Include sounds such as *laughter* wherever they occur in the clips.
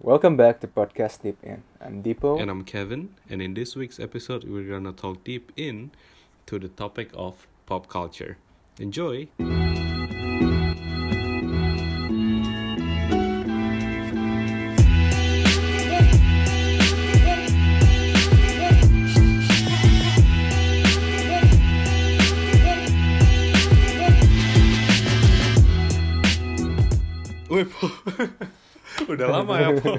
Welcome back to Podcast Deep In. I'm Deepo. And I'm Kevin, and in this week's episode, we're gonna talk deep in to the topic of pop culture. Enjoy! Udah lama ya, Po. *laughs*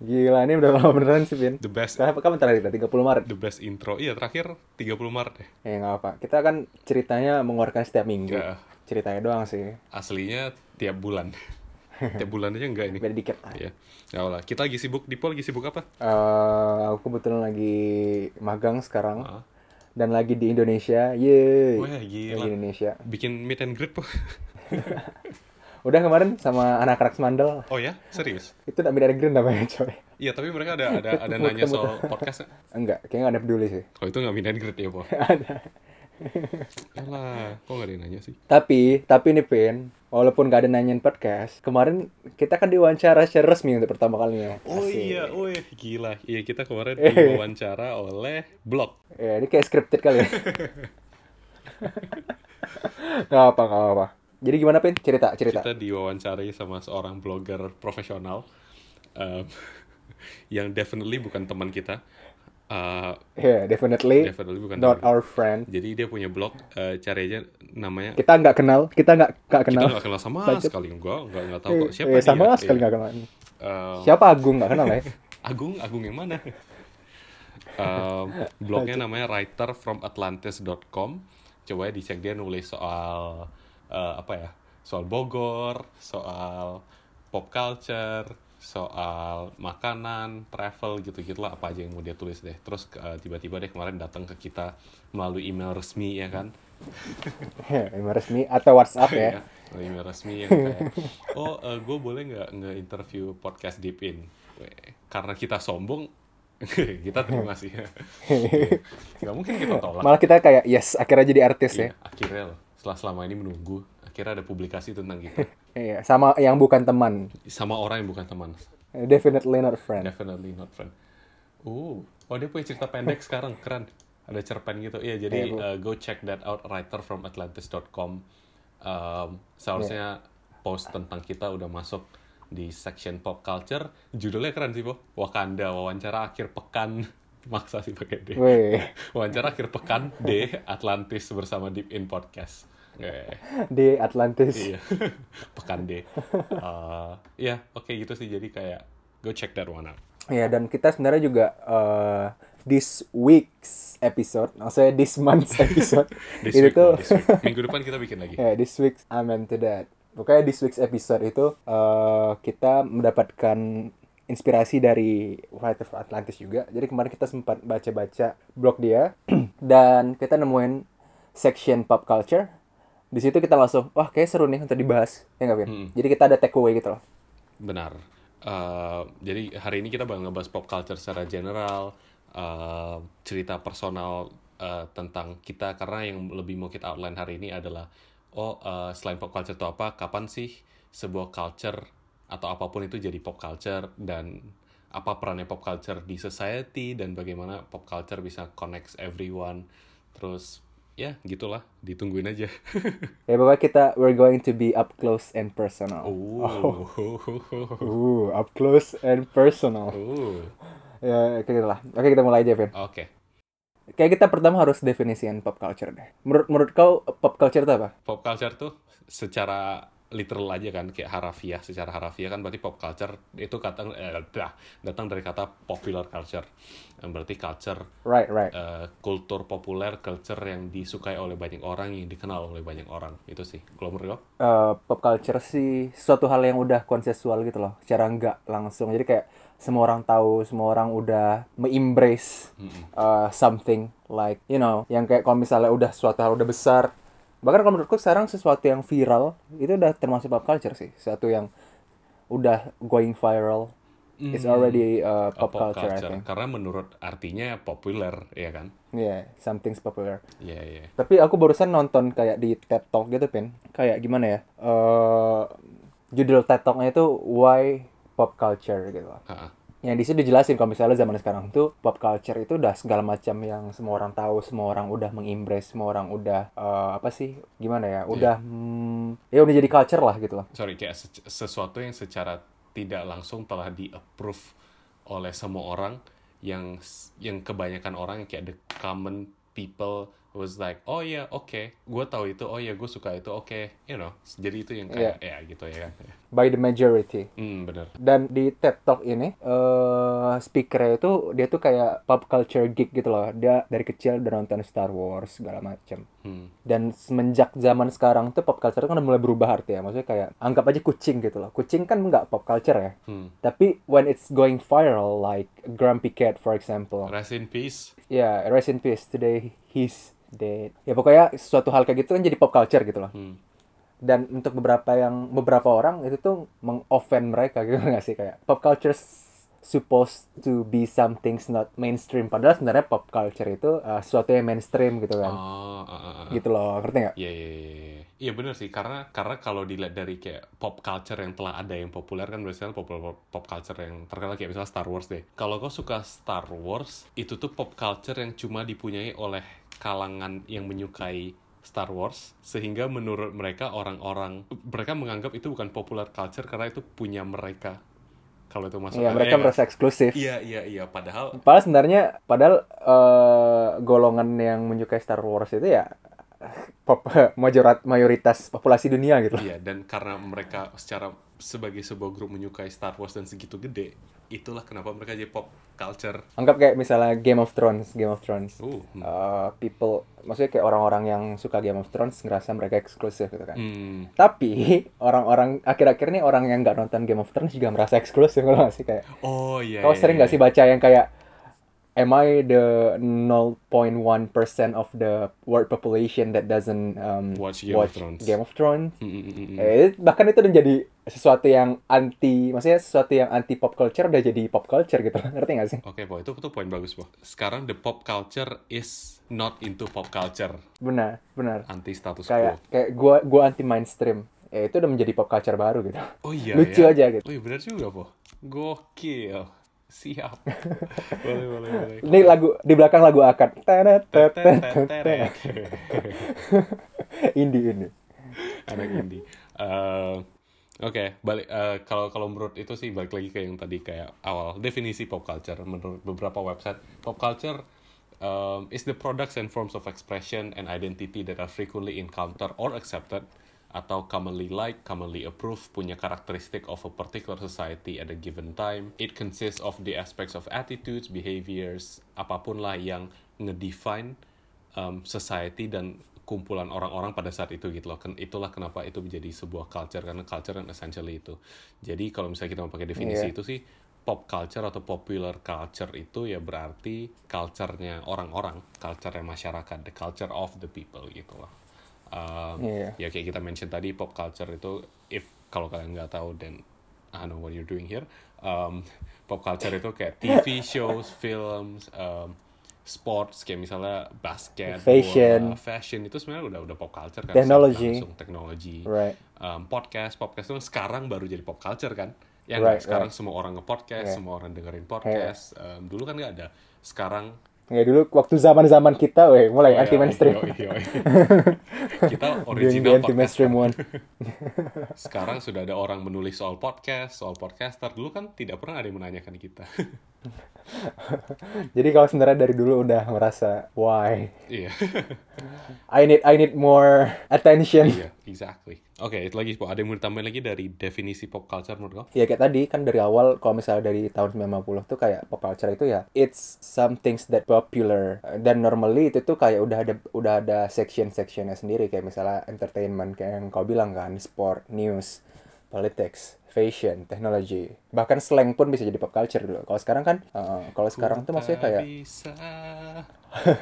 Gila, ini udah lama beneran sih, Bin. The best Kapan, kapan terakhir kita? 30 Maret? the best intro. Iya, terakhir 30 Maret deh. Ya, nggak apa. Kita kan ceritanya mengeluarkan setiap minggu. Ya. Ceritanya doang sih. Aslinya tiap bulan. *laughs* tiap bulan aja enggak ini. Beda dikit. lah. Iya. Ya Allah, kita lagi sibuk di Pol lagi sibuk apa? Eh, aku kebetulan lagi magang sekarang. Ah. Dan lagi di Indonesia. Yeay. Wah, gila. di Indonesia. Bikin meet and greet, Po. *laughs* Udah kemarin sama anak anak Mandel. Oh ya? Serius? Itu tak beda green namanya, coy. Iya, tapi mereka ada ada ada nanya soal podcast. Enggak, kayaknya nggak ada peduli sih. Kalau itu nggak meet and greet ya, Po. *laughs* ada. Alah, kok nggak ada yang nanya sih? Tapi, tapi nih Pin, walaupun gak ada nanyain podcast, kemarin kita kan diwawancara secara resmi untuk pertama kalinya. Oh Asik. iya, wih, gila. Iya, kita kemarin *laughs* diwawancara oleh blog. Ya, ini kayak scripted kali ya. *laughs* gak apa, gak apa. Jadi gimana Pin? Cerita, cerita. Kita diwawancarai sama seorang blogger profesional um, *laughs* yang definitely bukan teman kita. Uh, Yeah, definitely definitely bukan not teman kita. our friend. Jadi dia punya blog, uh, cari aja namanya. Kita nggak kenal, kita nggak nggak Kita kenal. nggak kenal sama Bacot. sekali, enggak, enggak, enggak tahu Eh, kok siapa eh, sama dia. sekali Iya. nggak kenal. Uh, Siapa Agung nggak kenal ya? *laughs* Agung, Agung yang mana? *laughs* Um, blognya namanya writerfromatlantis.com. Coba ya dicek dia nulis soal uh, apa ya? Soal Bogor, soal pop culture, soal makanan, travel gitu-gitu lah apa aja yang mau dia tulis deh. Terus uh, tiba-tiba deh kemarin datang ke kita melalui email resmi ya kan? *laughs* Ya, email resmi atau WhatsApp ya? *laughs* Iya, email resmi yang kayak, oh gue boleh nggak nge interview podcast Deep In? Karena kita sombong, *laughs* kita terima sih. Gak mungkin kita tolak. Malah kita kayak yes, akhirnya jadi artis ya. Iya, akhirnya loh, setelah selama ini menunggu, akhirnya ada publikasi tentang kita. *laughs* Iya, sama yang bukan teman. Sama orang yang bukan teman. Definitely not friend. Definitely not friend. Uh, oh dia punya cerita pendek *laughs* sekarang, keren. Ada cerpen gitu. Iya, jadi Iya, uh, go check that out, writerfromatlantis.com. Um, seharusnya post tentang kita udah masuk di section pop culture. Judulnya keren sih, Po. Wakanda, wawancara akhir pekan. *laughs* Maksa sih pakai D. Wawancara akhir pekan D Atlantis bersama Deep In Podcast. Eh, di Atlantis. iya, *laughs* pekan D. Uh, Iya, oke gitu sih. Jadi kayak go check that one out. Ya dan kita sebenarnya juga eh, this week's episode, maksudnya this month's *laughs* episode, This itu week, tuh this week. Minggu depan kita bikin lagi. ya this week's amen to that. Pokoknya this week's episode itu eh, kita mendapatkan inspirasi dari Writer of Atlantis juga. Jadi kemarin kita sempat baca-baca blog dia *clears throat* dan kita nemuin section pop culture. Di situ kita langsung, wah kayak seru nih untuk dibahas, ya nggak Vin? Mm-mm. Jadi kita ada takeaway gitu loh. Benar. Uh, jadi hari ini kita bakal ngebahas pop culture secara general, uh, cerita personal uh, tentang kita karena yang lebih mau kita outline hari ini adalah oh uh, selain pop culture itu apa, kapan sih sebuah culture atau apa pun itu jadi pop culture dan apa perannya pop culture di society dan bagaimana pop culture bisa connect everyone. Terus ya gitulah, ditungguin aja. *laughs* Ya pokoknya kita we're going to be up close and personal. oh. *laughs* Uh, up close and personal. Oh. Ya, kayak gitu lah. Oke, kita mulai aja, Vin. Oke. Kayak kita pertama harus definisikan pop culture deh. Menurut menurut kau pop culture itu apa? pop culture tuh secara literal aja kan kayak harafiah secara harafiah kan berarti pop culture itu kata eh, datang dari kata popular culture yang berarti culture Right, right. eh, kultur populer culture yang disukai oleh banyak orang yang dikenal oleh banyak orang itu sih kalau menurut lo Eh, pop culture sih suatu hal yang udah konsensual gitu loh. Secara nggak langsung. Jadi kayak semua orang tahu, semua orang udah me-embrace uh, something like, you know, yang kayak kalau misalnya udah suatu hal udah besar, bahkan kalau menurutku sekarang sesuatu yang viral itu udah termasuk pop culture sih. Sesuatu yang udah going viral. It's already uh, Oh, pop, culture, I think. Karena menurut artinya populer ya kan? Yeah something's popular. Iya iya. Tapi aku barusan nonton kayak di TED Talk gitu pin. Kayak gimana ya? Eh judul TED Talk-nya itu Why Pop Culture gitu. Loh. Ha-ha. Yang di situ dijelasin kalau misalnya zaman sekarang tuh pop culture itu udah segala macam yang semua orang tahu, semua orang udah mengimbres, semua orang udah eh, apa sih gimana ya, udah hmm, ya udah jadi culture lah gitu loh. sorry kayak se- sesuatu yang secara tidak langsung telah di approve oleh semua orang yang yang kebanyakan orang kayak the common people was like oh ya oke gue tahu itu oh ya gue suka itu oke you know. Jadi itu yang kayak ya gitu ya kan By the majority. hmm bener Dan di TED Talk ini, eh speakernya itu dia tuh kayak pop culture geek gitu loh. Dia dari kecil udah nonton Star Wars segala macem. hmm Dan semenjak zaman sekarang tuh pop culture kan udah mulai berubah arti ya. Maksudnya kayak anggap aja kucing gitu loh. Kucing kan nggak pop culture ya. hmm Tapi when it's going viral like Grumpy Cat for example. rest in peace Ya, rest in peace. Today he's dead. Ya pokoknya suatu hal kayak gitu kan jadi pop culture gitu loh. hmm Dan untuk beberapa yang beberapa orang itu tuh mengoffend mereka gitu *laughs* nggak sih kayak pop culture supposed to be something not mainstream padahal sebenarnya pop culture itu uh, sesuatu yang mainstream gitu kan. oh ah, ah, ah. Gitu loh, ngerti nggak? Iya, iya, iya, iya. Iya bener sih, karena karena kalau dilihat dari kayak pop culture yang telah ada yang populer kan biasanya pop, pop, pop culture yang terkenal kayak misalnya Star Wars deh. Kalau kau suka Star Wars, itu tuh pop culture yang cuma dipunyai oleh kalangan yang menyukai Star Wars, sehingga menurut mereka orang-orang mereka menganggap itu bukan popular culture karena itu punya mereka. Kalau itu masuk Iya, mereka ya merasa eksklusif. Iya, iya, iya. Padahal Padahal sebenarnya padahal eh, golongan yang menyukai Star Wars itu ya *laughs* pop majorat mayoritas populasi dunia gitu. Iya, dan karena mereka secara sebagai sebuah grup menyukai Star Wars dan segitu gede, itulah kenapa mereka jadi pop culture. Anggap kayak misalnya Game of Thrones, Game of Thrones. Uh, hmm. Uh, people maksudnya kayak orang-orang yang suka Game of Thrones ngerasa mereka eksklusif gitu kan. Hmm. Tapi orang-orang akhir-akhir ini orang yang nggak nonton Game of Thrones juga merasa eksklusif kalau sih kayak. Oh iya. Kau iya, sering iya. nggak sih baca yang kayak Am I the 0.1% of the world population that doesn't um, Watch Game of Thrones. Game of Thrones? Hmm, hmm. Eh, bahkan itu udah jadi sesuatu yang anti, maksudnya sesuatu yang anti pop culture udah jadi pop culture gitu, *laughs* ngerti nggak sih? Oke, Po, itu tuh poin bagus, Po. Sekarang the pop culture is not into pop culture, Benar, benar. anti status Kayak quo. kayak gua gua anti mainstream. Ya itu udah menjadi pop culture baru gitu. Oh iya Lucu ya. aja gitu. Oh iya benar juga, Po. Gokil. Siap. *laughs* boleh, boleh, boleh. Ini lagu di belakang lagu akan. *laughs* Indie ini. anak indie. Eh, Oke, balik eh, kalau kalau menurut itu sih balik lagi ke yang tadi kayak awal definisi pop culture menurut beberapa website pop culture um, is the products and forms of expression and identity that are frequently encountered or accepted atau commonly liked, commonly approved, punya karakteristik of a particular society at a given time. It consists of the aspects of attitudes, behaviors, apa pun lah yang ngedefine um, society dan kumpulan orang-orang pada saat itu gitu loh. Ken- Itulah kenapa itu menjadi sebuah culture karena culture kan essentially itu. Jadi kalau misalnya kita mau pakai definisi Iya. itu sih pop culture atau popular culture itu ya berarti culture-nya orang-orang, culture-nya masyarakat, the culture of the people gitu loh. Um, Iya. Ya kayak kita mention tadi pop culture itu if kalau kalian nggak tahu dan I don't know what you're doing here. Um, pop culture itu kayak TV *laughs* shows, films, um, sports kayak misalnya basket, Fashion. bola, fashion itu sebenarnya udah udah pop culture kan. Technology. secara langsung, teknologi. Right. Um, podcast, podcast itu sekarang baru jadi pop culture kan. Ya Right, sekarang semua orang nge-podcast, Yeah. semua orang dengerin podcast. Um, dulu kan nggak ada. Sekarang Ya dulu waktu zaman-zaman kita, weh, mulai Oh, ya, anti mainstream. yoi, yoi. *laughs* kita original anti podcast mainstream one. Sekarang sudah ada orang menulis soal podcast, soal podcaster. Dulu kan tidak pernah ada yang menanyakan kita. *laughs* Jadi kalau sebenarnya dari dulu udah merasa why Iya, *laughs* I need I need more attention. iya, exactly. Oke, itu lagi. Ada yang mau ditambahin lagi dari definisi pop culture menurut kau? Ya kayak tadi kan dari awal kalau misalnya dari tahun 90 tuh kayak pop culture itu ya it's some things that popular dan normally itu tuh kayak udah ada udah ada section-sectionnya sendiri kayak misalnya entertainment kayak yang kau bilang kan sport, news, politics, fashion, technology bahkan slang pun bisa jadi pop culture dulu. Kalau sekarang kan uh, kalau sekarang tuh maksudnya kayak bisa.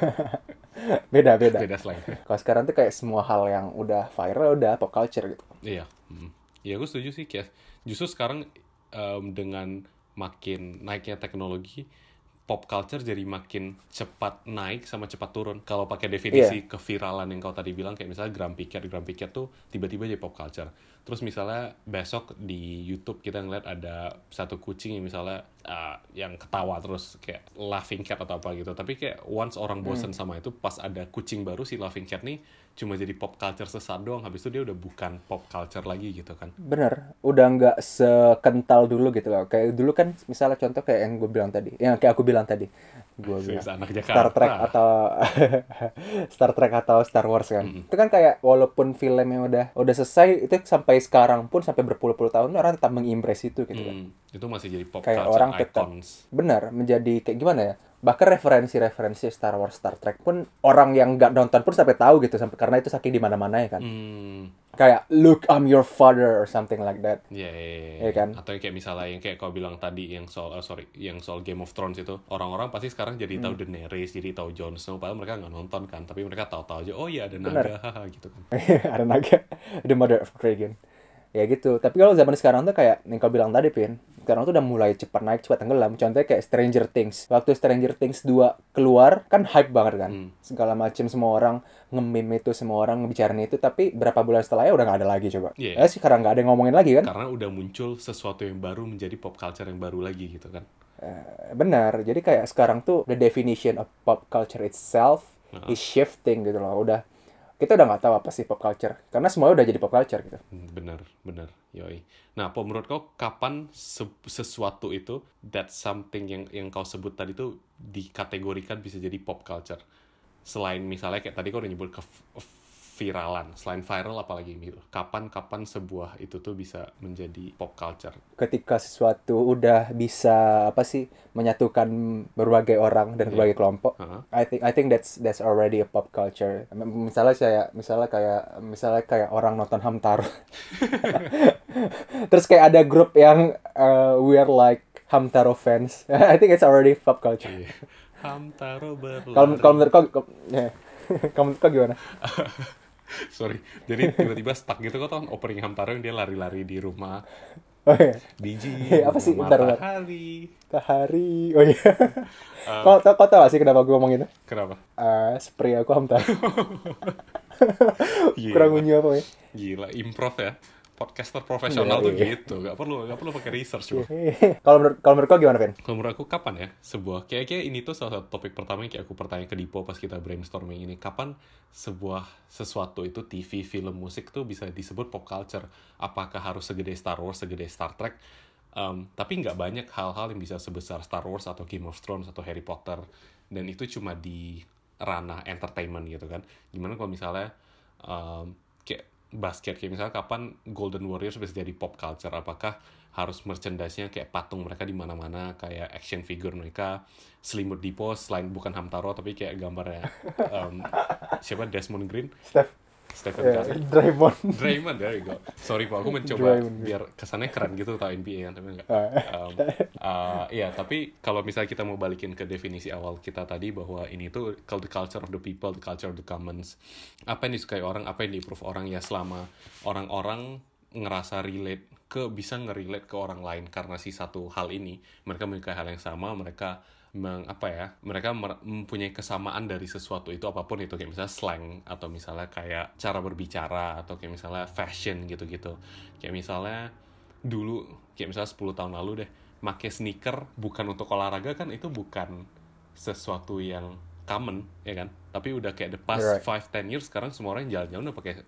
*laughs* beda beda. Beda slang. Kalau sekarang tuh kayak semua hal yang udah viral udah pop culture gitu. Iya. Hmm. Ya, gue setuju sih. Kayak, justru sekarang em, dengan makin naiknya teknologi, pop culture jadi makin cepat naik sama cepat turun. Kalau pakai definisi Iya. keviralan yang kau tadi bilang kayak misalnya Grumpy Cat, Grumpy Cat tuh tiba-tiba jadi pop culture. Terus misalnya besok di YouTube kita ngeliat ada satu kucing yang misalnya uh, yang ketawa terus kayak laughing cat atau apa gitu. Tapi kayak once orang bosen sama itu pas ada kucing baru si laughing cat nih cuma jadi pop culture sesaat doang. Habis itu dia udah bukan pop culture lagi gitu kan. Bener, udah nggak sekental dulu gitu loh. Kayak dulu kan misalnya contoh kayak yang gue bilang tadi, yang kayak aku bilang tadi, gue bilang anak Star Trek Jakarta. atau *laughs* Star Trek atau Star Wars kan. Itu kan kayak walaupun filmnya udah udah selesai, itu sampai sekarang pun sampai berpuluh-puluh tahun orang tetap mengimpress itu gitu kan. Hmm, itu masih jadi pop Kayak culture orang tetap icons. benar menjadi kayak gimana ya? Bahkan referensi-referensi Star Wars, Star Trek pun orang yang nggak nonton pun sampai tahu gitu sampai karena itu saking di mana-mana ya kan. Hmm, Kayak look I'm your father or something like that. ya, ya, ya, Iya kan? Atau yang kayak misalnya yang kayak kau bilang tadi yang soal eh, sorry yang soal Game of Thrones itu orang-orang pasti sekarang jadi tahu Hmm. Daenerys, jadi tahu Jon Snow, padahal mereka nggak nonton kan, tapi mereka tahu-tahu aja, oh iya ada naga, gitu kan. *laughs* ada naga the mother of dragon ya gitu. Tapi kalau zaman sekarang tuh kayak yang kau bilang tadi pin sekarang tuh udah mulai cepat naik cepat tenggelam. Contohnya kayak Stranger Things. Waktu Stranger Things 2 keluar kan hype banget kan? Hmm. segala macam semua orang nge-meme itu semua orang ngebicarain itu. Tapi berapa bulan setelahnya udah nggak ada lagi coba. Iya. ya sih karena nggak ada yang ngomongin lagi kan? Karena udah muncul sesuatu yang baru menjadi pop culture yang baru lagi gitu kan. Eh, benar. Jadi kayak sekarang tuh the definition of pop culture itself Nah. is shifting gitu loh. Udah kita udah nggak tahu apa sih pop culture karena semuanya udah jadi pop culture gitu Hmm, Bener, bener, yoi. Nah, apa menurut kau kapan se- sesuatu itu that something yang yang kau sebut tadi tuh dikategorikan bisa jadi pop culture? Selain misalnya kayak tadi kau udah nyebut ke viralan, selain viral apalagi gitu. Kapan-kapan sebuah itu tuh bisa menjadi pop culture? ketika sesuatu udah bisa apa sih menyatukan berbagai orang dan berbagai kelompok Hah? I think I think that's that's already a pop culture misalnya saya misalnya kayak misalnya kayak orang nonton Hamtaro *laughs* terus kayak ada grup yang uh, we are like Hamtaro fans *laughs* I think it's already pop culture Iya. Hamtaro berlari. kalau kalau menurut kau kau- ya. *laughs* kalau menurut kau gimana *laughs* Sorry, jadi tiba-tiba stuck gitu kok tau opening Hamtaro yang dia lari-lari di rumah oh iya. biji, *laughs* Apa sih? Bentar, matahari. Kahari oh iya. Kau tau kau tau gak sih kenapa gue ngomong itu? Kenapa? uh, spray aku Hamtaro *laughs* kurang unyu apa ya? Gila, improv ya. Podcaster profesional tuh gitu, gak perlu gak perlu pakai research cuma. *laughs* kalau menurut kalau menurut kau gimana Fen? Kalau menurut aku kapan ya sebuah kayak kayak ini tuh salah satu topik pertama yang kayak aku pertanyaan ke Dipo pas kita brainstorming ini kapan sebuah sesuatu itu TV, film, musik tuh bisa disebut pop culture? Apakah harus segede Star Wars, segede Star Trek? Um, tapi nggak banyak hal-hal yang bisa sebesar Star Wars atau Game of Thrones atau Harry Potter dan itu cuma di ranah entertainment gitu kan. Gimana kalau misalnya um, basket. Kayak misalnya kapan Golden Warriors bisa jadi pop culture? Apakah harus merchandise-nya kayak patung mereka di mana-mana kayak action figure mereka selimut di pos selain bukan Hamtaro tapi kayak gambarnya *laughs* um, siapa Desmond Green? Steph Stephen eh, Curry Draymond. *laughs* Draymond there you go. Sorry pak aku mencoba Draymond. biar kesannya keren gitu tau NBA kan tapi enggak. Ah. um, uh, iya tapi kalau misalnya kita mau balikin ke definisi awal kita tadi bahwa ini tuh cul- the culture of the people the culture of the commons. Apa yang disukai orang apa yang di-approve orang ya selama orang-orang ngerasa relate ke bisa ngerelate ke orang lain karena si satu hal ini mereka menyukai hal yang sama mereka meng, apa ya mereka mer- mempunyai kesamaan dari sesuatu itu apa pun itu kayak misalnya slang atau misalnya kayak cara berbicara atau kayak misalnya fashion gitu-gitu. Kayak misalnya dulu kayak misalnya 10 tahun lalu deh make sneaker bukan untuk olahraga kan itu bukan sesuatu yang common ya kan? Tapi udah kayak the past Right. 5-10 years sekarang semua orang jalan-jalan udah pakai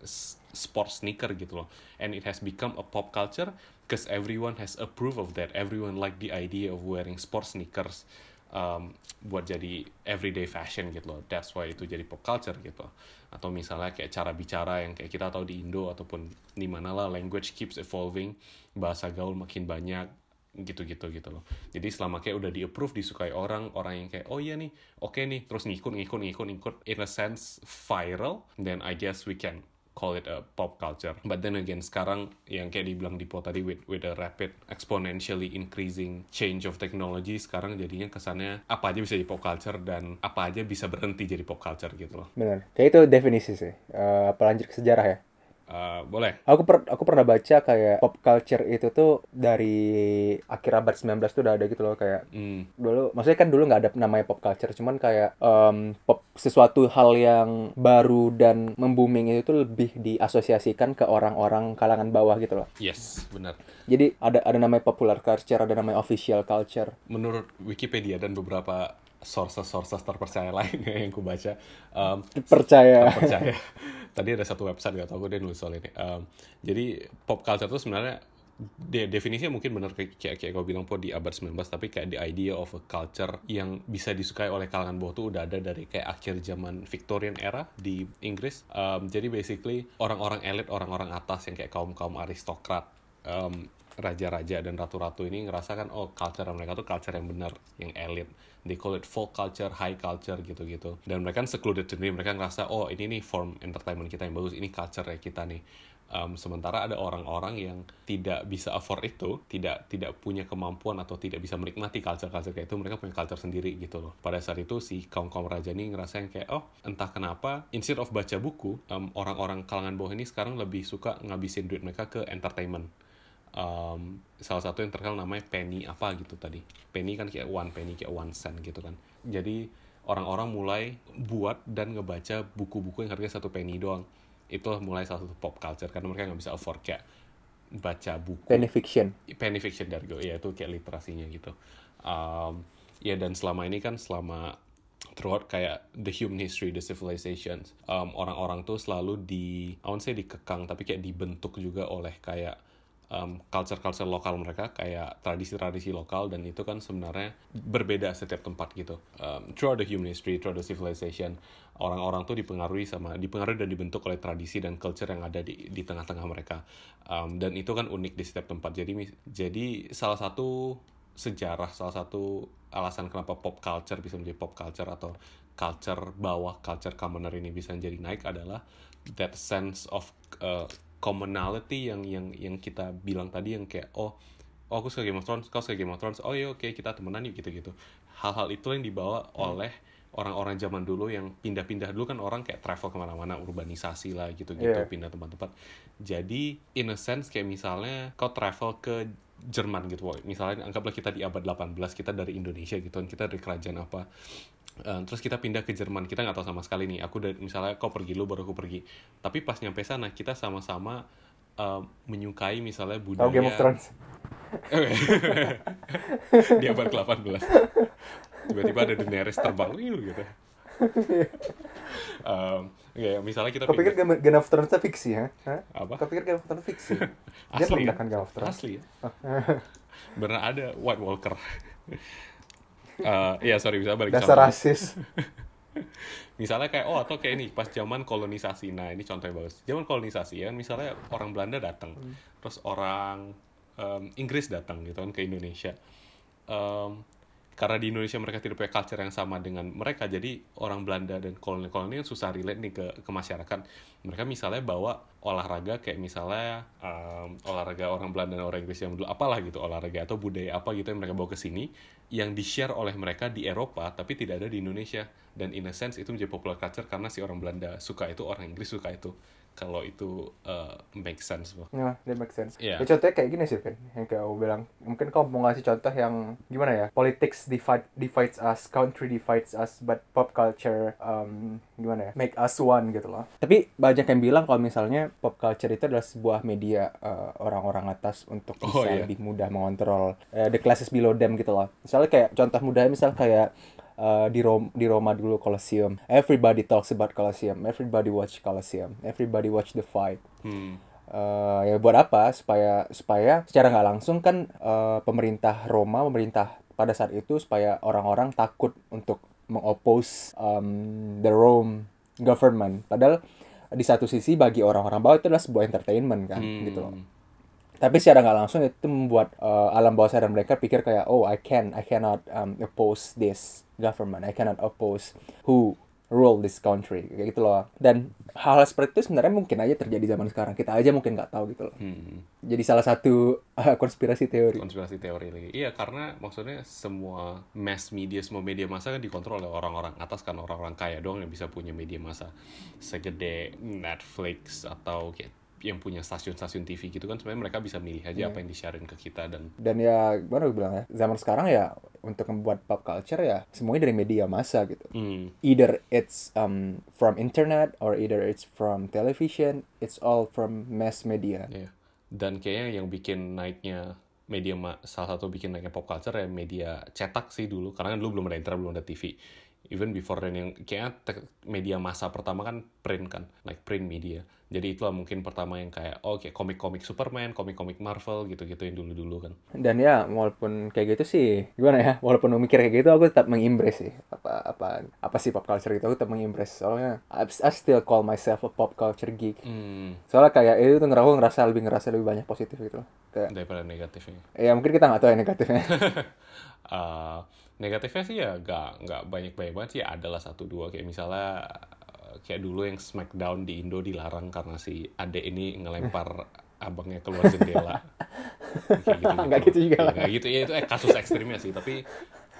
sport sneaker gitu loh. And it has become a pop culture because everyone has approved of that. Everyone like the idea of wearing sport sneakers um, buat jadi everyday fashion gitu loh that's why itu jadi pop culture gitu atau misalnya kayak cara bicara yang kayak kita tahu di Indo ataupun di mana lah language keeps evolving bahasa gaul makin banyak gitu-gitu gitu loh. Jadi selama kayak udah di approve disukai orang, orang yang kayak oh iya nih, oke nih, terus ngikut ngikut ngikut ngikut in a sense viral, then I guess we can call it a pop culture. But then again sekarang yang kayak dibilang Dipo tadi with with a rapid exponentially increasing change of technology sekarang jadinya kesannya apa aja bisa jadi pop culture dan apa aja bisa berhenti jadi pop culture gitu loh. benar kayak itu definisi sih Eh, apa lanjut ke sejarah ya Uh, boleh. Aku per aku pernah baca kayak pop culture itu tuh dari akhir abad 19 tuh udah ada gitu loh kayak Hmm. dulu maksudnya kan dulu nggak ada namanya pop culture cuman kayak em, pop sesuatu hal yang baru dan membuming itu tuh lebih diasosiasikan ke orang-orang kalangan bawah gitu loh. Yes, benar. Jadi ada ada namanya popular culture, ada namanya official culture. Menurut Wikipedia dan beberapa sources-sources terpercaya *laughs* lainnya yang ku baca, um, Percaya. percaya. *laughs* Tadi ada satu website gak tau gue dia nulis soal ini. Um, jadi pop culture itu sebenarnya de definisinya mungkin benar kayak kayak, gue bilang po di abad 19 tapi kayak the idea of a culture yang bisa disukai oleh kalangan bawah tuh udah ada dari kayak akhir zaman Victorian era di Inggris. Um, jadi basically orang-orang elit, orang-orang atas yang kayak kaum-kaum aristokrat um, raja-raja dan ratu-ratu ini ngerasakan oh culture mereka tuh culture yang benar, yang elit. They call it folk culture, high culture gitu-gitu. Dan mereka kan secluded sendiri, mereka ngerasa oh ini nih form entertainment kita yang bagus, ini culture ya kita nih. Um, sementara ada orang-orang yang tidak bisa afford itu, tidak tidak punya kemampuan atau tidak bisa menikmati culture-culture kayak itu, mereka punya culture sendiri gitu loh. Pada saat itu si kaum-kaum raja ini ngerasain kayak oh entah kenapa instead of baca buku, um, orang-orang kalangan bawah ini sekarang lebih suka ngabisin duit mereka ke entertainment um, salah satu yang terkenal namanya penny apa gitu tadi. Penny kan kayak one penny kayak one cent gitu kan. Jadi orang-orang mulai buat dan ngebaca buku-buku yang harganya satu penny doang. Itulah mulai salah satu pop culture karena mereka nggak bisa afford kayak baca buku. Penny fiction. penny fiction dari gue. Ya itu kayak literasinya gitu. Um, ya dan selama ini kan selama throughout kayak the human history the civilizations um, orang-orang tuh selalu di I won't say dikekang tapi kayak dibentuk juga oleh kayak um, culture-culture lokal mereka kayak tradisi-tradisi lokal dan itu kan sebenarnya berbeda setiap tempat gitu. Um, throughout the human history throughout the civilization orang-orang tuh dipengaruhi sama dipengaruhi dan dibentuk oleh tradisi dan culture yang ada di di tengah-tengah mereka. Um, dan itu kan unik di setiap tempat. Jadi jadi salah satu sejarah salah satu alasan kenapa pop culture bisa menjadi pop culture atau culture bawah culture commoner ini bisa jadi naik adalah that sense of uh, commonality yang yang yang kita bilang tadi yang kayak oh oh aku suka Game of Thrones kau suka Game of Thrones oh iya oke kita temenan yuk gitu gitu hal-hal itu yang dibawa oleh orang-orang zaman dulu yang pindah-pindah. Dulu kan orang kayak travel ke mana-mana urbanisasi lah gitu-gitu Iya. pindah tempat-tempat. Jadi in a sense kayak misalnya kau travel ke Jerman gitu misalnya anggaplah kita di abad 18 kita dari Indonesia gitu kan kita dari kerajaan apa Eh, terus kita pindah ke Jerman kita nggak tahu sama sekali nih aku dari misalnya kau pergi lu baru aku pergi tapi pas nyampe sana kita sama-sama eh, menyukai misalnya budaya Tahu Game of Thrones. di abad ke-18 tiba-tiba ada Daenerys terbang gitu *laughs* Em, ya, misalnya kita Kau pikir pindah- Game, of Thrones fiksi? Hah? apa Kau pikir Game of Thrones fiksi? *laughs* Dia asli ya? merendahkan Game of Thrones. asli ya bener ada White Walker *laughs* Eh, Iya sorry bisa balik Dasar rasis. *laughs* misalnya kayak oh atau kayak ini pas zaman kolonisasi. Nah ini contoh yang bagus. Zaman kolonisasi ya misalnya orang Belanda datang. Terus orang em, Inggris datang gitu kan ke Indonesia. Em, karena di Indonesia mereka tidak punya culture yang sama dengan mereka jadi orang Belanda dan koloni-koloni yang susah relate nih ke ke masyarakat. Mereka misalnya bawa olahraga kayak misalnya em, olahraga orang Belanda dan orang Inggris yang dulu apalah gitu olahraga atau budaya apa gitu yang mereka bawa ke sini yang di share oleh mereka di Eropa tapi tidak ada di Indonesia. Dan in a sense itu menjadi popular culture karena si orang Belanda suka itu orang Inggris suka itu kalau itu uh, make sense Bro. Ya, that make sense. Iya. Ya, contohnya kayak gini sih, Vin. Yang kayak aku bilang. Mungkin kau mau ngasih contoh yang gimana ya? Politics divide, divides us, country divides us, but pop culture, um, gimana ya? Make us one gitu loh. Tapi banyak yang bilang kalau misalnya pop culture itu adalah sebuah media uh, orang-orang atas untuk bisa Oh, iya. lebih mudah mengontrol uh, the classes below them gitu loh. Misalnya kayak contoh mudahnya misal kayak uh, di Rom di Roma dulu Colosseum. Everybody talks about Colosseum. Everybody watch Colosseum. Everybody watch the fight. Hmm. Eh, ya buat apa supaya supaya secara nggak langsung kan eh, pemerintah Roma pemerintah pada saat itu supaya orang-orang takut untuk mengoppose um, the Rome government padahal di satu sisi bagi orang-orang bawah itu adalah sebuah entertainment kan Hmm. gitu loh tapi secara nggak langsung itu membuat eh, alam bawah sadar mereka pikir kayak oh I can I cannot um, oppose this government. I cannot oppose who rule this country. Kayak gitu loh. Dan hal, -hal seperti itu sebenarnya mungkin aja terjadi zaman sekarang. Kita aja mungkin nggak tahu gitu loh. Hmm. jadi salah satu uh, *laughs* konspirasi teori. Konspirasi teori lagi. Iya, karena maksudnya semua mass media, semua media massa kan dikontrol oleh orang-orang atas kan. Orang-orang kaya doang yang bisa punya media massa. Segede Netflix atau kayak yang punya stasiun-stasiun TV gitu kan sebenarnya mereka bisa milih aja apa yang disiarin ke kita dan dan ya gimana gue bilang ya zaman sekarang ya untuk membuat pop culture ya semuanya dari media massa gitu. Hmm, either it's um, from internet or either it's from television it's all from mass media. Ya dan kayaknya yang bikin naiknya media salah satu bikin naiknya pop culture ya media cetak sih dulu. Karena kan dulu belum ada internet belum ada TV even before then yang kayaknya media masa pertama kan print kan like print media. Jadi itulah mungkin pertama yang kayak oh kayak komik-komik Superman komik-komik Marvel gitu-gitu yang dulu-dulu kan. Dan ya walaupun kayak gitu sih gimana ya walaupun mikir kayak gitu aku tetap mengimbres sih. Apa apa apa sih pop culture itu aku tetap mengimbres soalnya I, I still call myself a pop culture geek. Hmm, soalnya kayak itu tuh ngerasa aku ngerasa lebih ngerasa lebih banyak positif gitu loh. Kayak daripada negatifnya. Ya mungkin kita nggak tahu ya negatifnya. Eh, *laughs* negatifnya sih ya gak nggak banyak banyak banget sih. Adalah satu dua. Kayak misalnya eh, kayak dulu yang Smackdown di Indo dilarang karena si Ade ini ngelempar *laughs* abangnya keluar jendela. Kayak gitu *laughs* Nggak gitu juga lah. nggak gitu. Ya itu eh, kasus ekstrimnya sih. Tapi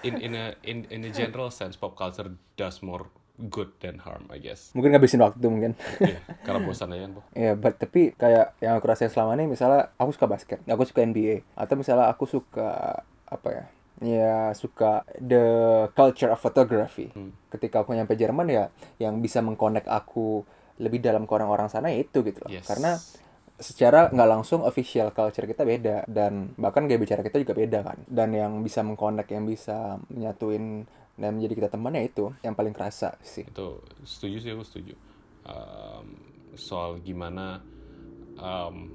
in in a in in a general sense pop culture does more good than harm I guess. Mungkin ngabisin waktu mungkin. Iya, karena bosan aja kan Po. Ya, but tapi kayak yang aku rasain selama ini misalnya aku suka basket, aku suka NBA, atau misalnya aku suka apa ya? Ya suka the culture of photography. Hmm. Ketika aku nyampe Jerman ya, yang bisa mengkonek aku lebih dalam ke orang-orang sana ya itu gitu loh. Yes. Karena secara nggak langsung official culture kita beda dan bahkan gaya bicara kita juga beda kan. Dan yang bisa mengkonek, yang bisa menyatuin dan menjadi kita teman ya itu yang paling kerasa sih. itu setuju sih aku setuju Um, soal gimana um,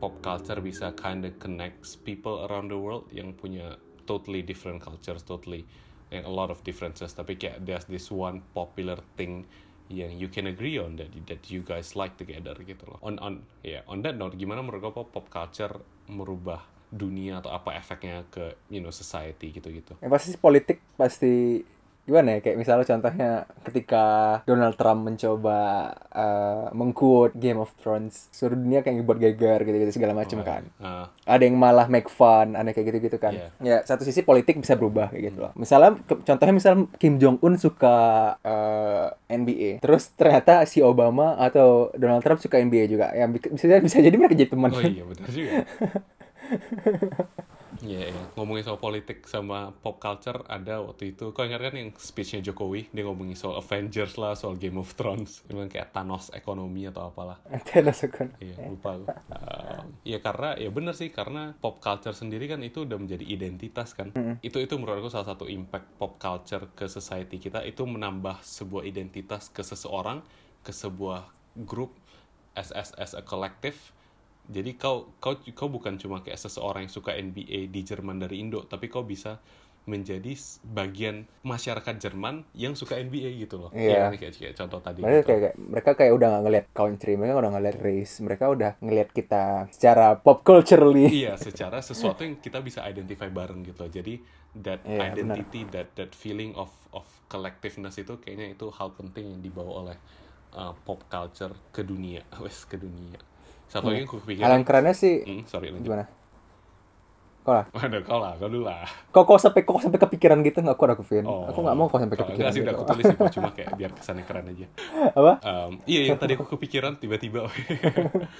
pop culture bisa kinda connects people around the world yang punya totally different cultures totally yang a lot of differences. Tapi kayak there's this one popular thing yang you can agree on that that you guys like together gitu loh. On on ya on that note gimana menurut kau pop culture merubah dunia atau apa efeknya ke you know society gitu-gitu? Yang pasti politik pasti gimana ya kayak misalnya contohnya ketika Donald Trump mencoba uh, mengquote Game of Thrones seluruh dunia kayak buat geger gitu-gitu segala macam kan. Ah, ada yang malah make fun ada kayak gitu-gitu kan. Iya. ya satu sisi politik bisa berubah kayak gitu loh. Misalnya ke- contohnya misal Kim Jong Un suka uh, NBA terus ternyata si Obama atau Donald Trump suka NBA juga. Yang bi- bisa bisa jadi mereka jadi teman Oh iya benar juga. *laughs* Iya, iya. ngomongin soal politik sama pop culture ada waktu itu. Kau ingat kan yang speechnya Jokowi dia ngomongin soal Avengers lah, soal Game of Thrones, emang kayak Thanos ekonomi atau apalah. *laughs* Thanos kan Iya lupa aku. Um, Iya karena ya bener sih karena pop culture sendiri kan itu udah menjadi identitas kan. Itu itu menurut aku salah satu impact pop culture ke society kita itu menambah sebuah identitas ke seseorang, ke sebuah grup as as as a collective. Jadi kau kau kau bukan cuma kayak seseorang yang suka NBA di Jerman dari Indo, tapi kau bisa menjadi bagian masyarakat Jerman yang suka NBA gitu loh. Iya. Kayak, kayak, kayak contoh tadi. mereka gitu. kayak, kayak- mereka kayak udah nggak ngeliat country mereka udah ngeliat race mereka udah ngeliat kita secara pop culturally iya secara sesuatu yang kita bisa identify bareng gitu loh. jadi that Iya, identity that that feeling of of collectiveness itu kayaknya itu hal penting yang dibawa oleh uh, pop culture ke dunia *laughs* wes ke dunia satu lagi yang aku hal kepikiran yang kerennya sih hmm, sorry lanjut. gimana? Kok lah? Ada kau lah kau dulu lah. Kok kok sampai kok sampai kepikiran gitu? Nggak kuat aku Vin. Oh. aku nggak mau kok sampai kepikiran enggak sih gitu. udah aku tulis sih, cuma kayak *laughs* biar kesannya keren aja. Apa? Um, iya yang tadi aku kepikiran tiba-tiba. *laughs*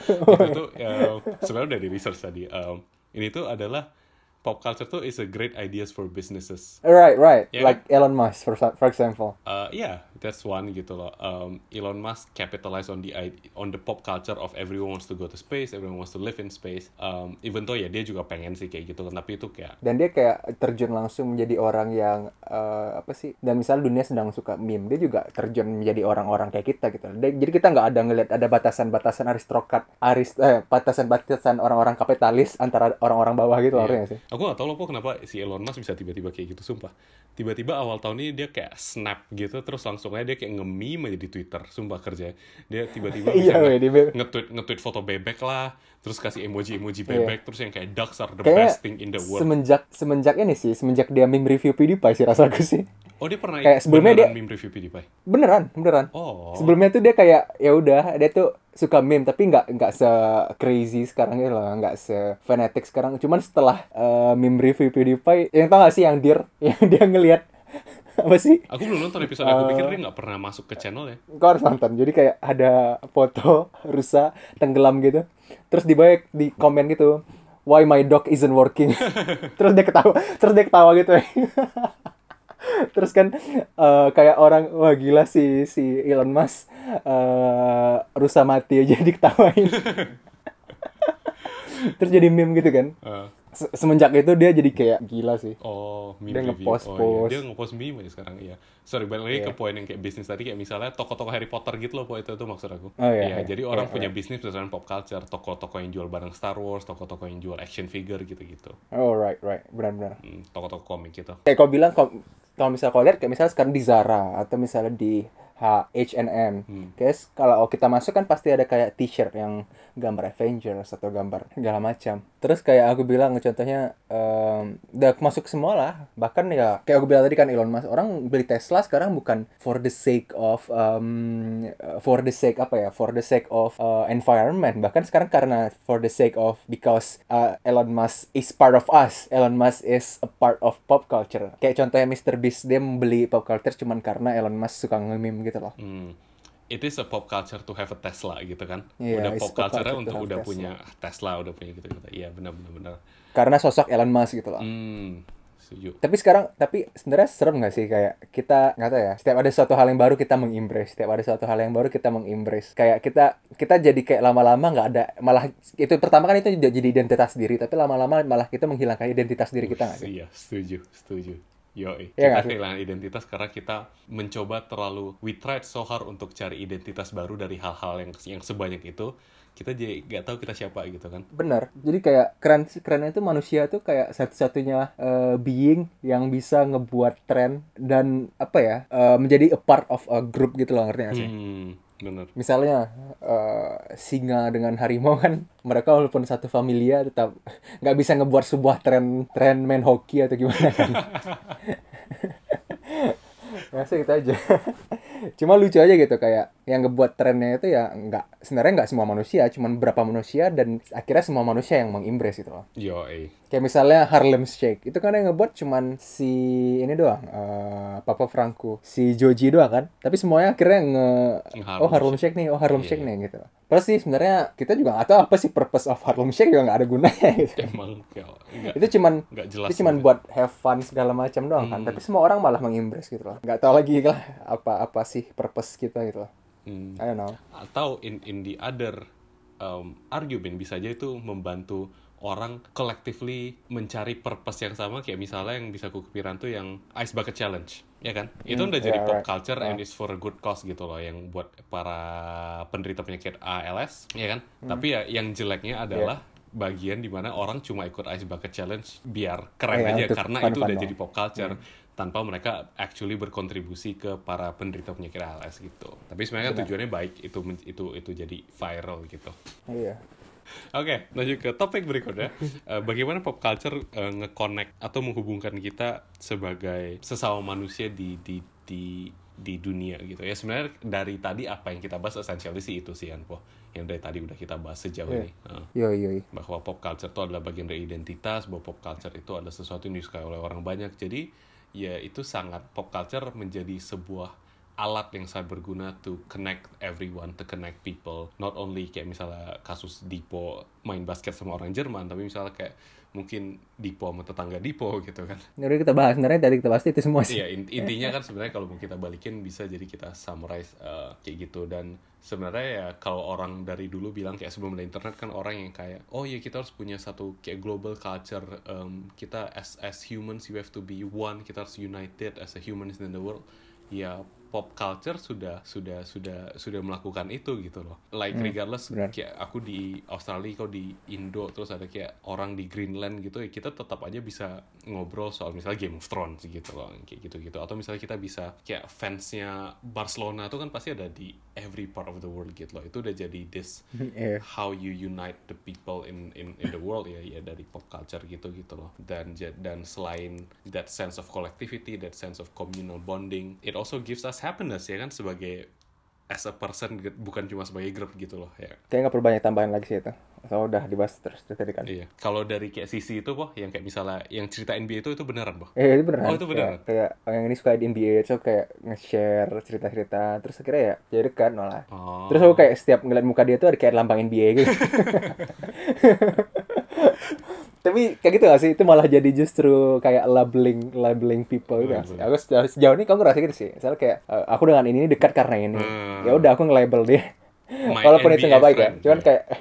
Itu tuh um, sebenarnya udah di research tadi. Um, ini tuh adalah pop culture tuh is a great ideas for businesses. Right right. Iya like Elon Musk for for example. Uh, yeah, that's one gitu loh. Um, Elon Musk capitalize on the on the pop culture of everyone wants to go to space, everyone wants to live in space. Um, even though ya dia juga pengen sih kayak gitu kan, tapi itu kayak dan dia kayak terjun langsung menjadi orang yang eh, apa sih dan misal dunia sedang suka meme dia juga terjun menjadi orang-orang kayak kita gitu jadi kita nggak ada ngelihat ada batasan-batasan aristokrat arist eh, batasan-batasan orang-orang kapitalis antara orang-orang bawah gitu ngerti nggak sih Aku gak tau loh Po, kenapa si Elon Musk bisa tiba-tiba kayak gitu, sumpah. Tiba-tiba awal tahun ini dia kayak snap gitu, terus langsung aja dia kayak nge-meme aja di Twitter, sumpah kerja. Dia tiba-tiba *laughs* Iya, nge-tweet, nge-tweet foto bebek lah, terus kasih emoji-emoji Iya. bebek, terus yang kayak ducks are the Kayaknya best thing in the world. semenjak semenjak ini sih semenjak dia meme review PewDiePie sih rasaku sih oh dia pernah kayak sebelumnya dia- meme review PewDiePie? beneran beneran Oh. sebelumnya tuh dia kayak ya udah dia tuh suka meme tapi nggak nggak se crazy sekarang gitu loh nggak se fanatic sekarang cuman setelah eh, meme review PewDiePie yang tau gak sih yang dir *laughs* yang dia ngelihat apa sih? Aku belum nonton episode, aku pikir dia nggak pernah masuk ke channel ya. kau harus nonton. Jadi kayak ada foto *laughs* rusa tenggelam gitu. Terus di bawah di komen gitu why my dog isn't working? *laughs* Terus dia ketawa terus dia ketawa gitu. *laughs* Terus kan eh, kayak orang wah gila si si Elon Musk eh, rusa mati aja diketawain. Terus jadi meme gitu kan. Eh, Se- semenjak itu dia jadi kayak gila sih oh, meme Dia ngepost- oh, iya. Dia ngepost meme aja sekarang, iya. Sorry, balik lagi Iya. ke poin yang kayak bisnis tadi, kayak misalnya toko-toko Harry Potter gitu loh, po itu itu maksud aku. Oh, iya, iya. jadi orang Iya, punya bisnis berdasarkan pop culture, toko-toko yang jual barang Star Wars, toko-toko yang jual action figure gitu-gitu. oh right right benar-benar Hmm, toko-toko komik gitu. kayak kau bilang kalau misalnya kau lihat kayak misalnya sekarang di Zara atau misalnya di H H&M guys kalau kita masuk kan pasti ada kayak t-shirt yang gambar Avengers atau gambar segala macam. Terus kayak aku bilang contohnya em, udah masuk semua lah bahkan ya kayak aku bilang tadi kan Elon Musk orang beli Tesla sekarang bukan for the sake of em, for the sake apa ya? For the sake of uh, environment. Bahkan sekarang karena for the sake of because uh, Elon Musk is part of us. Elon Musk is a part of pop culture. Kayak contohnya Mr. Beast dia membeli pop culture cuman karena Elon Musk suka nge-meme gitu loh Hmm. It is a pop culture to have a Tesla gitu kan. Iya, udah pop culture culture untuk udah Tesla. punya Tesla, udah punya gitu-gitu. Iya, benar-benar benar. karena sosok Elon Musk gitu loh Hmm, setuju. tapi sekarang tapi sebenarnya serem nggak sih kayak kita nggak tahu ya setiap ada suatu hal yang baru kita mengimbrace setiap ada suatu hal yang baru kita mengimbrace kayak kita kita jadi kayak lama-lama nggak ada malah itu pertama kan itu jadi identitas diri tapi lama-lama malah kita menghilangkan identitas diri kita nggak sih Iya, setuju, setuju. Yoi, Iya kita kehilangan identitas karena kita mencoba terlalu we tried so hard untuk cari identitas baru dari hal-hal yang yang sebanyak itu. Kita jadi nggak tahu kita siapa gitu kan. benar. Jadi kayak keren kerennya itu manusia tuh kayak satu-satunya eh, being yang bisa ngebuat tren dan apa ya eh, menjadi a part of a group gitu loh ngerti nggak sih? Hmm, bener. misalnya eh, singa dengan harimau kan mereka walaupun satu familia tetap nggak bisa ngebuat sebuah tren tren main hoki atau gimana kan *laughs* ya sih gitu aja cuma lucu aja gitu kayak yang ngebuat trennya itu ya nggak sebenarnya nggak semua manusia cuman beberapa manusia dan akhirnya semua manusia yang mengimbres gitu loh Yoi. kayak misalnya Harlem Shake itu kan yang ngebuat cuman si ini doang eh, Papa Franco si Joji doang kan tapi semuanya akhirnya nge Harlem oh Harlem Shake nih oh Harlem Iya. Shake nih gitu Terus sih sebenarnya kita juga nggak tahu apa sih purpose of Harlem Shake juga nggak ada gunanya *laughs* gitu. Emang kayak nggak itu cuman jelas. itu cuman buat have fun segala macam doang kan. Hmm. Tapi semua orang malah mengimbres gitu loh. Nggak tahu lagi lah apa apa sih purpose kita gitu loh. Hmm. I don't know. atau in in the other um, argument bisa aja itu membantu orang collectively mencari purpose yang sama kayak misalnya yang bisa aku kepikiran tuh yang ice bucket challenge ya kan itu Hmm, udah jadi yeah, pop right. culture and Yeah. it's for a good cause gitu loh yang buat para penderita penyakit ALS ya kan Hmm. tapi ya yang jeleknya adalah bagian di mana orang cuma ikut ice bucket challenge biar keren Iya, aja untuk karena fun-fun itu udah doang. jadi pop culture tanpa mereka actually berkontribusi ke para penderita penyakit ALS gitu tapi sebenarnya kan tujuannya baik itu itu itu jadi viral gitu Iya. Oke, lanjut ke topik berikutnya. *laughs* Eh, bagaimana pop culture eh, nge-connect atau menghubungkan kita sebagai sesama manusia di di di di dunia gitu ya. Sebenarnya dari tadi apa yang kita bahas essentially sih itu sih Anpo. Yang dari tadi udah kita bahas sejauh Iya. ini. Eh, Yo yo. yo. bahwa pop culture itu adalah bagian dari identitas, bahwa pop culture itu adalah sesuatu yang disukai oleh orang banyak. Jadi ya itu sangat pop culture menjadi sebuah alat yang sangat berguna to connect everyone, to connect people. Not only kayak misalnya kasus Dipo main basket sama orang Jerman, tapi misalnya kayak mungkin Dipo sama tetangga Dipo gitu kan. Ini udah kita bahas sebenarnya tadi kita bahas itu semua sih. Iya, in- intinya kan sebenarnya kalau mau kita balikin bisa jadi kita summarize uh, kayak gitu dan sebenarnya ya kalau orang dari dulu bilang kayak sebelum ada internet kan orang yang kayak oh ya kita harus punya satu kayak global culture um, kita as as humans you have to be one kita harus united as a humans in the world ya pop culture sudah sudah sudah sudah melakukan itu gitu loh like regardless benar. kayak aku di Australia kau di Indo terus ada kayak orang di Greenland gitu ya kita tetap aja bisa ngobrol soal misalnya Game of Thrones gitu loh kayak gitu gitu atau misalnya kita bisa kayak fansnya Barcelona tuh kan pasti ada di every part of the world gitu loh itu udah jadi this *laughs* Iya. how you unite the people in in in the world ya ya dari pop culture gitu gitu loh dan dan selain that sense of collectivity that sense of communal bonding it also gives us happiness ya kan sebagai as a person bukan cuma sebagai grup gitu loh ya Kayaknya nggak perlu banyak tambahan lagi sih itu. So udah dibahas terus dari tadi kan. iya kalau dari kayak sisi itu boh yang kayak misalnya yang cerita NBA itu itu beneran boh Eh itu beneran. Oh, itu beneran? Kayak, kayak yang ini suka di NBA so kayak nge-share cerita-cerita terus akhirnya ya jadi dekat malah. oh Terus aku kayak setiap ngeliat muka dia tuh ada kayak lambang NBA gitu. *laughs* *laughs* Tapi kayak gitu gak sih? Itu malah jadi justru kayak labeling labeling people gitu gak sih? Aku sejauh, sejauh ini kamu ngerasa gitu sih. Misalnya kayak eh, aku dengan ini dekat karena ini. Hmm. Ya udah aku nge-label dia. *laughs* Walaupun itu NBA nggak baik ya. Cuman kayak *laughs*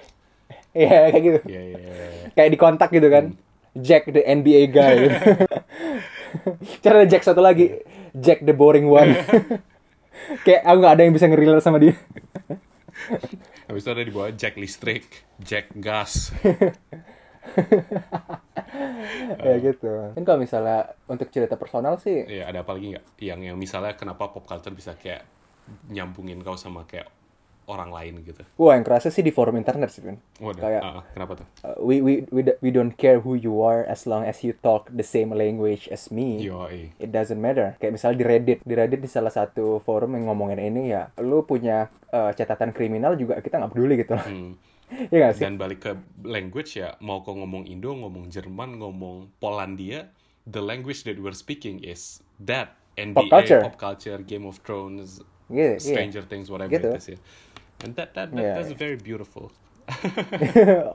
Iya kayak gitu. iya iya iya. Kayak di kontak gitu kan. Jack the NBA guy. *laughs* gitu. Cara ada Jack satu lagi. Jack the boring one. kayak aku gak ada yang bisa nge sama dia. habis itu ada di bawah Jack listrik Jack gas *laughs* ya gitu. Kan kalau misalnya untuk cerita personal sih Iya, ada apa lagi nggak? Yang yang misalnya kenapa pop culture bisa kayak nyambungin kau sama kayak orang lain gitu? Wah, yang kerasa sih di forum internet sih, kan. Waduh, Kayak ah, kenapa tuh? uh, we, we we we don't care who you are as long as you talk the same language as me. Yo, eh. It doesn't matter. Kayak misalnya di Reddit, di Reddit di salah satu forum yang ngomongin ini ya, lu punya uh, catatan kriminal juga kita nggak peduli gitu. Hmm. Iya gak sih? Dan balik ke language ya, mau kau ngomong Indo, ngomong Jerman, ngomong Polandia, the language that we're speaking is that NBA, culture. pop culture, Game of Thrones, iya. Stranger Things, whatever Gitu. it is ya. And that that, that Iya, that's iya. very beautiful.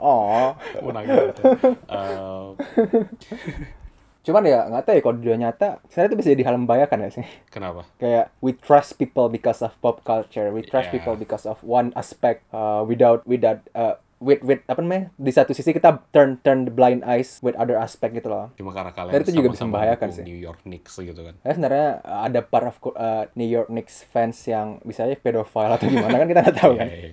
oh. Mau nangis gitu. Uh, *laughs* Cuman ya nggak tahu ya kalau di dunia nyata, sebenarnya itu bisa jadi hal membahayakan ya sih. kenapa? *laughs* Kayak we trust people because of pop culture, we trust Yeah. people because of one aspect uh, without without uh, with with apa namanya di satu sisi kita turn turn the blind eyes with other aspect gitu loh. Cuma karena kalian Dan itu juga bisa membahayakan sih. New York Knicks gitu kan. Ya sebenarnya uh, ada part of uh, New York Knicks fans yang bisa aja pedofile atau gimana kan kita nggak tahu *laughs* kan. Iya, iya.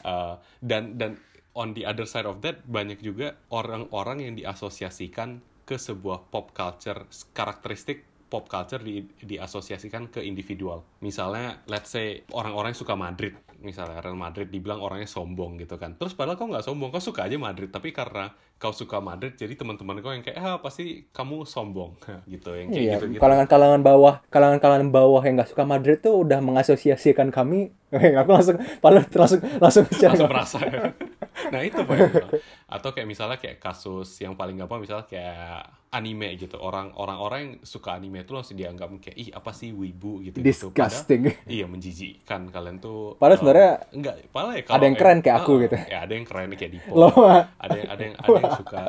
Uh, dan dan on the other side of that banyak juga orang-orang yang diasosiasikan ke sebuah pop culture karakteristik pop culture di, diasosiasikan ke individual. Misalnya, let's say orang-orang yang suka Madrid, misalnya Real Madrid dibilang orangnya sombong gitu kan. Terus padahal kau nggak sombong, kau suka aja Madrid, tapi karena kau suka Madrid, jadi teman-teman kau yang kayak, ah pasti kamu sombong, *laughs* gitu, yang kayak Iya, gitu-gitu. kalangan-kalangan bawah, kalangan-kalangan bawah yang nggak suka Madrid tuh udah mengasosiasikan kami. *laughs* aku langsung, padahal langsung langsung langsung merasa *laughs* nah itu gua. atau kayak misalnya kayak kasus yang paling gampang misalnya kayak anime gitu orang orang orang yang suka anime itu langsung dianggap kayak ih apa sih wibu gitu Disgusting. iya menjijikkan kalian tuh Padahal eh, sebenarnya enggak padahal ya ada yang keren kayak aku gitu. ya ada yang keren kayak Dipo ada yang ada yang ada yang suka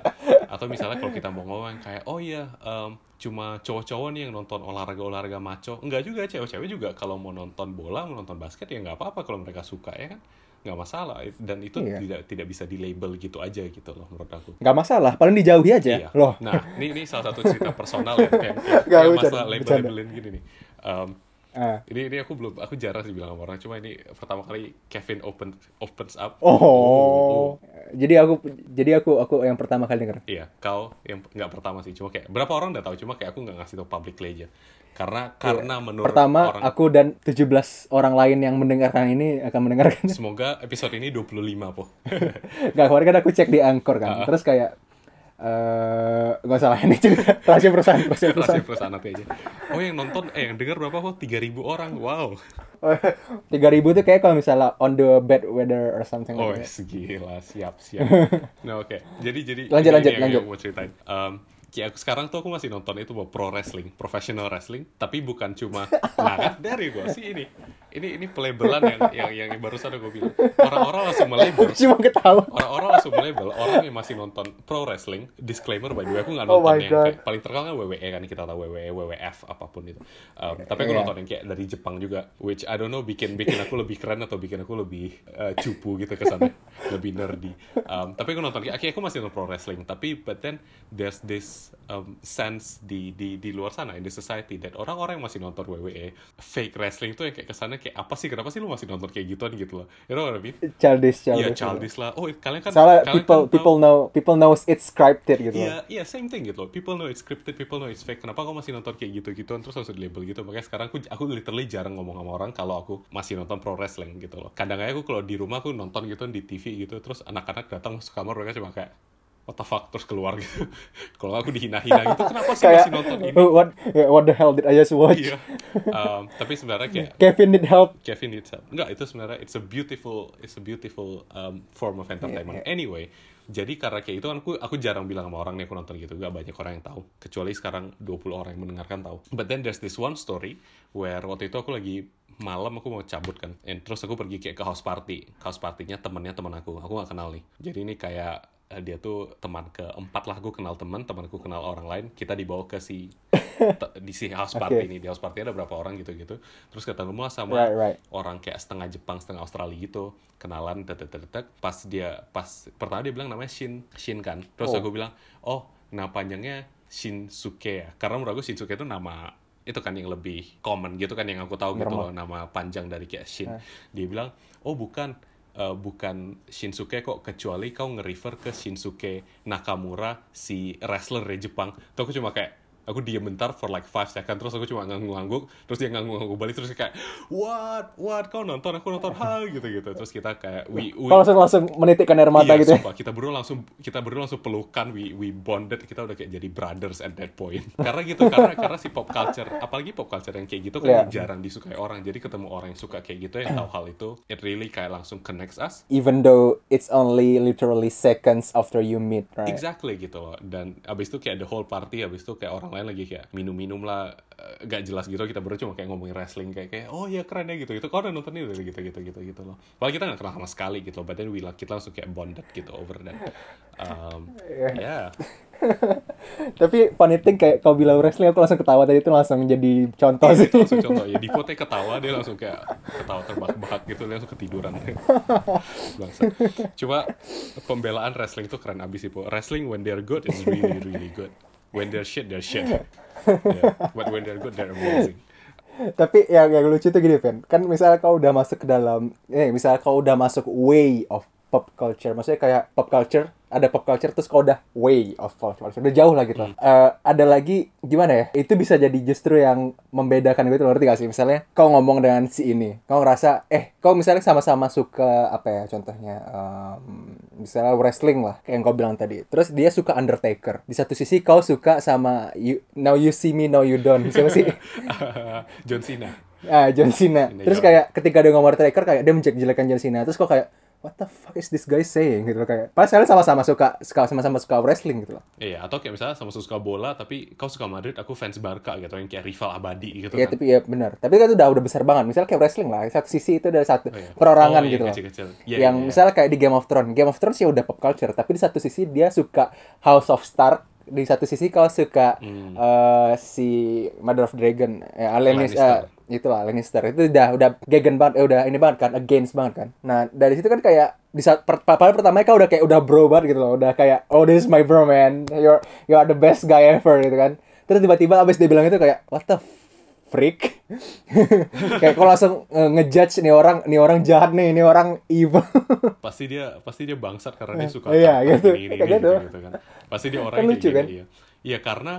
atau misalnya kalau kita mau ngomong kayak oh iya em, cuma cowok-cowok nih yang nonton olahraga-olahraga maco enggak juga cewek-cewek juga kalau mau nonton bola mau nonton basket ya nggak apa-apa kalau mereka suka ya kan nggak masalah dan itu Iya. tidak tidak bisa di label gitu aja gitu loh menurut aku nggak masalah, paling dijauhi aja. Iya. Loh, Nah, ini ini salah satu cerita personal ya, *laughs* Nggak, kayak bercanda, masalah label-labelin gini nih. Em, Ah. ini ini aku belum aku jarang sih bilang sama orang, cuma ini pertama kali Kevin open opens up. Oh. Jadi aku jadi aku aku yang pertama kali denger. Iya, kau yang nggak pertama sih, cuma kayak berapa orang udah tahu, cuma kayak aku nggak ngasih tau publicly aja. Karena karena menurut Iya. Pertama orang aku dan 17 orang lain yang mendengarkan ini akan mendengarkan. semoga episode ini 25 po. *laughs* Gak kemarin kan aku cek di Anchor kan. Terus kayak eh gak salah ini cerita *laughs* rahasia perusahaan rahasia perusahaan Rahasia perusahaan nanti aja. Oh yang nonton, eh yang denger berapa po? 3000 orang, wow. *laughs* tiga ribu tuh kayak kalau misalnya on the bad weather or something Oh, like that. gila, siap, siap. *laughs* Nah, oke. Jadi jadi Lanjut, lanjut, lanjut. mau ceritain. Um, kayak aku sekarang tuh aku masih nonton itu bahwa pro wrestling, professional wrestling, tapi bukan cuma *laughs* nah kan dari gua sih ini. Ini ini pelabelan yang yang yang, barusan aku bilang. Orang-orang langsung melabel Cuma ketawa. Orang-orang langsung melabel orang yang masih nonton pro wrestling, disclaimer by the way, aku nggak Oh nonton my yang God. kayak paling terkenal kan WWE kan kita tahu WWE, WWF apa pun itu. Um, tapi aku Iya. nonton yang kayak dari Jepang juga, which I don't know bikin bikin aku lebih keren atau bikin aku lebih uh, cupu gitu ke sana, *laughs* lebih nerdy. Um, tapi aku nonton kayak aku masih nonton pro wrestling, tapi but then there's this um, sense di di di luar sana in the society that orang-orang yang masih nonton WWE fake wrestling tuh yang kayak kesannya kayak apa sih kenapa sih lu masih nonton kayak gituan gitu loh. You know what I mean? Childish, Iya childish. childish lah. Oh kalian kan Soalnya kalian people kan people know people knows it's scripted gitu. Iya, iya same thing gitu loh. People know it's scripted, people know it's fake. Kenapa kau masih nonton kayak gitu-gituan terus langsung di label gitu? Makanya sekarang aku aku literally jarang ngomong sama orang kalau aku masih nonton pro wrestling gitu loh. Kadang aja aku kalau di rumah aku nonton gitu di TV gitu terus anak-anak datang masuk kamar mereka cuma kayak what the fuck terus keluar gitu *laughs* kalau aku dihina-hina gitu kenapa sih kayak masih nonton ini *laughs* what yeah, what the hell did I just watch iya Um, tapi sebenarnya kayak *laughs* Kevin need help Kevin needs help. Enggak, itu sebenarnya it's a beautiful it's a beautiful um, form of entertainment. Anyway, jadi karena kayak itu kan aku aku jarang bilang sama orang nih aku nonton gitu. Gak banyak orang yang tahu. Kecuali sekarang 20 orang yang mendengarkan tahu. But then there's this one story where waktu itu aku lagi malam aku mau cabut kan. And terus aku pergi kayak ke house party. House partinya temennya teman aku. Aku gak kenal nih. Jadi ini kayak dia tuh teman keempat lah aku kenal teman temanku kenal orang lain kita dibawa ke si *laughs* di si house party Oke. ini di house party ada berapa orang gitu gitu terus ketemu lah sama Right, right. orang kayak setengah Jepang setengah Australia gitu kenalan tetek tetek pas dia pas pertama dia bilang namanya Shin Shin kan terus Oh. aku bilang oh nama panjangnya Shinsuke ya karena menurut aku Shinsuke itu nama itu kan yang lebih common gitu kan yang aku tahu gitu Normal. loh nama panjang dari kayak Shin Ah. dia bilang oh bukan eh, bukan Shinsuke kok kecuali kau nge-refer ke Shinsuke Nakamura si wrestler dari Jepang. Tuh aku cuma kayak aku diem bentar for like 5 second terus aku cuma ngangguk-ngangguk terus dia ngangguk-ngangguk balik terus kayak what? What? Kau nonton? Aku nonton? *laughs* Ha gitu gitu terus kita kayak we, we Kalau langsung langsung menitikkan air mata iya, gitu ya. sumpah, kita berdua langsung kita berdua langsung pelukan we we bonded kita udah kayak jadi brothers at that point. *laughs* Karena gitu karena karena si pop culture apalagi pop culture yang kayak gitu kan Iya. jarang disukai orang. Jadi ketemu orang yang suka kayak gitu *clears throat* yang tahu hal itu it really kayak langsung connects us. Even though it's only literally seconds after you meet, right? Exactly gitu loh. Dan abis itu kayak the whole party, abis itu kayak orang lain lagi kayak minum-minum lah, eh, gak jelas gitu. Kita berdua cuma kayak ngomongin wrestling kayak kayak oh iya keren ya gitu gitu. Kau udah nonton ini gitu gitu gitu gitu loh. Padahal kita gak kenal sama sekali gitu loh. But then we like, kita langsung kayak bonded gitu over that. Um, yeah. *laughs* Tapi funny thing kayak kau bilang wrestling aku langsung ketawa tadi itu langsung jadi contoh sih. Itu *laughs* langsung contoh ya. Dipotnya ketawa dia langsung kayak ketawa terbahak-bahak gitu dia langsung ketiduran. *laughs* Bangsa. Cuma pembelaan wrestling itu keren abis sih po. Wrestling when they're good is really really good. When they're shit they're shit. *laughs* Yeah. But when they're good they're amazing. Tapi yang yang lucu tuh gini, Fen. Kan misalnya kau udah masuk ke dalam eh misalnya kau udah masuk way of pop culture. Maksudnya kayak pop culture, ada pop culture terus kau udah way of pop culture. Udah jauh lah gitu. Eh, ada lagi gimana ya? Itu bisa jadi justru yang membedakan gitu, ngerti gak sih? Misalnya kau ngomong dengan si ini, kau ngerasa eh kau misalnya sama-sama suka apa ya contohnya em, misalnya wrestling lah kayak yang kau bilang tadi. Terus dia suka Undertaker. Di satu sisi kau suka sama you, Now You See Me Now You Don't. Siapa sih? *laughs* John Cena. Ah, John Cena. Cena, Terus iya. kayak ketika dia ngomong Undertaker kayak dia menjelek-jelekan John Cena. Terus kok kayak what the fuck is this guy saying gitu loh kayak. Padahal sama-sama suka sama-sama suka wrestling gitu loh. Iya, atau kayak misalnya sama suka bola tapi kau suka Madrid, aku fans Barca gitu yang kayak rival abadi gitu Iya kan. tapi ya benar. Tapi kan itu udah udah besar banget. Misalnya kayak wrestling lah. Satu sisi itu ada satu Oh, iya. perorangan Oh, iya, gitu loh. kecil-kecil. Iya, yang iya, iya. misalnya kayak di Game of Thrones. Game of Thrones ya udah pop culture, tapi di satu sisi dia suka House of Stark. Di satu sisi kau suka Hmm. eh, si Mother of Dragon, eh, Lannis- Lannister. eh, itulah Lannister. Itu udah udah gegen banget eh, udah ini banget kan against banget kan. Nah dari situ kan kayak di saat per, padahal pertamanya kau udah kayak udah bro banget gitu loh. Udah kayak oh this is my bro man. You're you are the best guy ever gitu kan. Terus tiba-tiba abis dia bilang itu kayak what the freak? *laughs* Kayak kau langsung eh, ngejudge nih orang nih orang jahat nih ini orang evil. *laughs* Pasti dia pasti dia bangsat karena dia suka Iya, gitu. ini, ini, Kayak gitu. gitu, kan. Pasti dia orang Kan lucu, kan? iya. Iya karena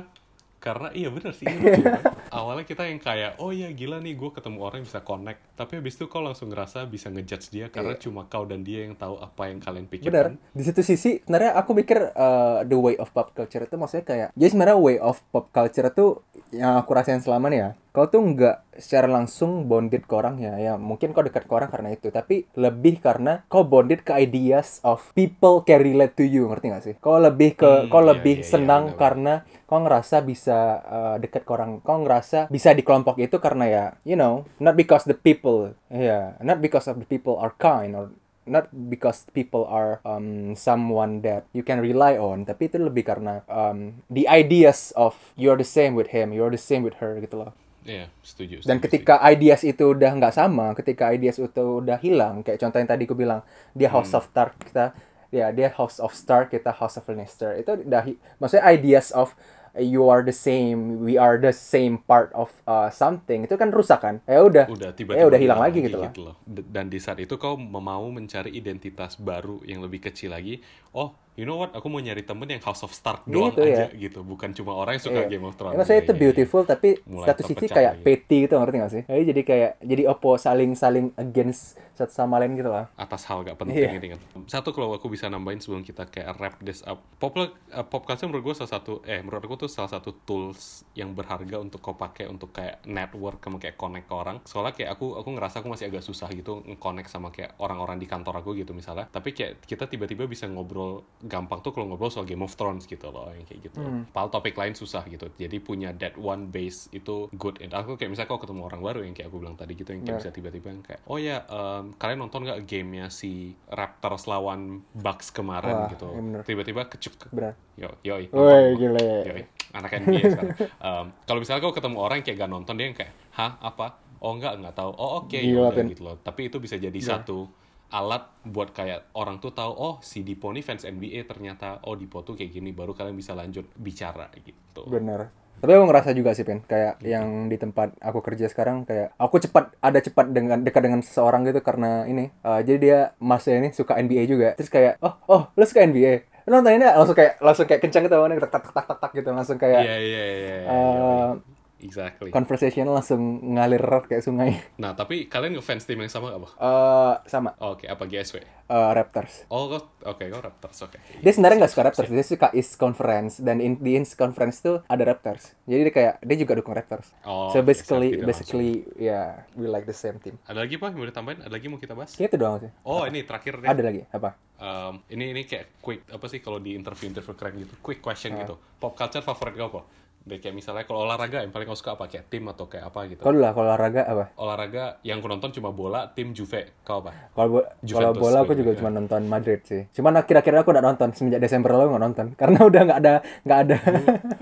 karena iya bener sih ini *laughs* lucu, kan? awalnya kita yang kayak oh iya gila nih gue ketemu orang yang bisa connect tapi habis itu kau langsung ngerasa bisa ngejudge dia karena cuma kau dan dia yang tahu apa yang kalian Bener. pikirkan Di situ sisi sebenarnya aku mikir uh, the way of pop culture itu maksudnya kayak jadi sebenarnya way of pop culture itu yang aku rasain selama nih ya. Kau tuh nggak secara langsung bonded ke orangnya ya. Mungkin kau dekat ke orang karena itu, tapi lebih karena kau bonded ke ideas of people can relate to you, ngerti gak sih? Kau lebih ke Hmm, kau iya, lebih iya, iya, senang bener-bener. karena kau ngerasa bisa uh, dekat ke orang. Kau ngerasa bisa di kelompok itu karena ya, you know, not because the people, yeah, not because of the people are kind or not because people are um, someone that you can rely on tapi itu lebih karena um, the ideas of you're the same with him you're the same with her gitu loh iya setuju, dan setuju ketika ideas itu udah nggak sama ketika ideas itu udah hilang kayak contoh yang tadi aku bilang dia House Hmm. of Stark kita ya dia House of Stark kita House of Lannister itu udah maksudnya ideas of uh, you are the same we are the same part of uh, something itu kan rusak kan ya udah udah ya tiba-tiba udah hilang lagi gitu loh loh. Dan di saat itu kau mau mencari identitas baru yang lebih kecil lagi. Oh, you know what, aku mau nyari temen yang House of Stark Gitu doang ya. aja gitu, bukan cuma orang yang suka Iya. Game of Thrones. Emang saya Iya, itu iya, beautiful tapi Mulai satu sisi kayak lagi. petty gitu ngerti gak sih? Jadi kayak jadi opo saling saling against satu sama lain gitu lah. iya. atas hal gak penting Iya. ini kan. Satu kalau aku bisa nambahin sebelum kita kayak wrap this up. Pop, uh, pop culture menurut gue salah satu, eh menurut aku tuh salah satu tools yang berharga untuk kau pakai untuk kayak network sama kayak connect ke orang. Soalnya kayak aku aku ngerasa aku masih agak susah gitu connect sama kayak orang-orang di kantor aku gitu misalnya. Tapi kayak kita tiba-tiba bisa ngobrol gampang tuh kalau ngobrol soal Game of Thrones gitu loh yang kayak gitu. Padahal topik lain susah gitu. Jadi punya that one base itu good. And aku kayak misalnya kalau ketemu orang baru yang kayak aku bilang tadi gitu yang kayak Benar. bisa tiba-tiba yang kayak oh ya em, kalian nonton nggak gamenya si Raptors lawan Bucks kemarin Wah, gitu. bener. Tiba-tiba kecup Benar. Yo, yoi. Woi, gile. Yoi, anak NBA sekarang. Em, kalau misalnya kau ketemu orang yang kayak gak nonton dia yang kayak, hah apa? Oh enggak, enggak tahu. Oh oke, Gila, yaudah Pin. gitu loh. Tapi itu bisa jadi Iya. satu alat buat kayak orang tuh tahu, oh si Dipo nih fans NBA ternyata, oh Dipo tuh kayak gini, baru kalian bisa lanjut bicara gitu. Bener. Tapi aku ngerasa juga sih, Pin. Kayak yang di tempat aku kerja sekarang, kayak aku cepat, ada cepat dengan dekat dengan seseorang gitu karena ini. eh, jadi dia masnya ini suka NBA juga. Terus kayak, oh, oh, lu suka NBA? Lu nonton ini nggak?" langsung kayak langsung kayak kencang gitu, tak tak tak tak tak gitu langsung kayak Iya, iya, iya. iya, eh, yoi. Exactly. conversation langsung ngalir kayak sungai. Nah, tapi kalian ngefans tim yang sama gak, Bah? Eh sama Oh, Oke, apa GSW? eh, Raptors. Oh, oke, kau Raptors, oke. Dia sebenarnya nggak suka Raptors, dia suka East Conference dan in, di East Conference tuh ada Raptors. Jadi dia kayak dia juga dukung Raptors. Oh, so basically tidak basically ya we like the same team. Ada lagi, Pak, yang mau ditambahin? Ada lagi mau kita bahas? Itu doang sih. Oh, ini terakhir deh. Ada lagi apa? Um, ini ini kayak quick apa sih kalau di interview interview keren gitu quick question gitu pop culture favorit kau apa Deh, kayak misalnya kalau olahraga yang paling kau suka apa kayak tim atau kayak apa gitu Kalau dulu lah kalau olahraga apa? olahraga yang kau nonton cuma bola tim Juve kau apa Kalau bo- kalau bola aku juga ya. cuma nonton Madrid sih. Cuman akhir-akhir aku udah nonton semenjak Desember lalu nggak nonton *laughs* karena udah nggak ada nggak ada.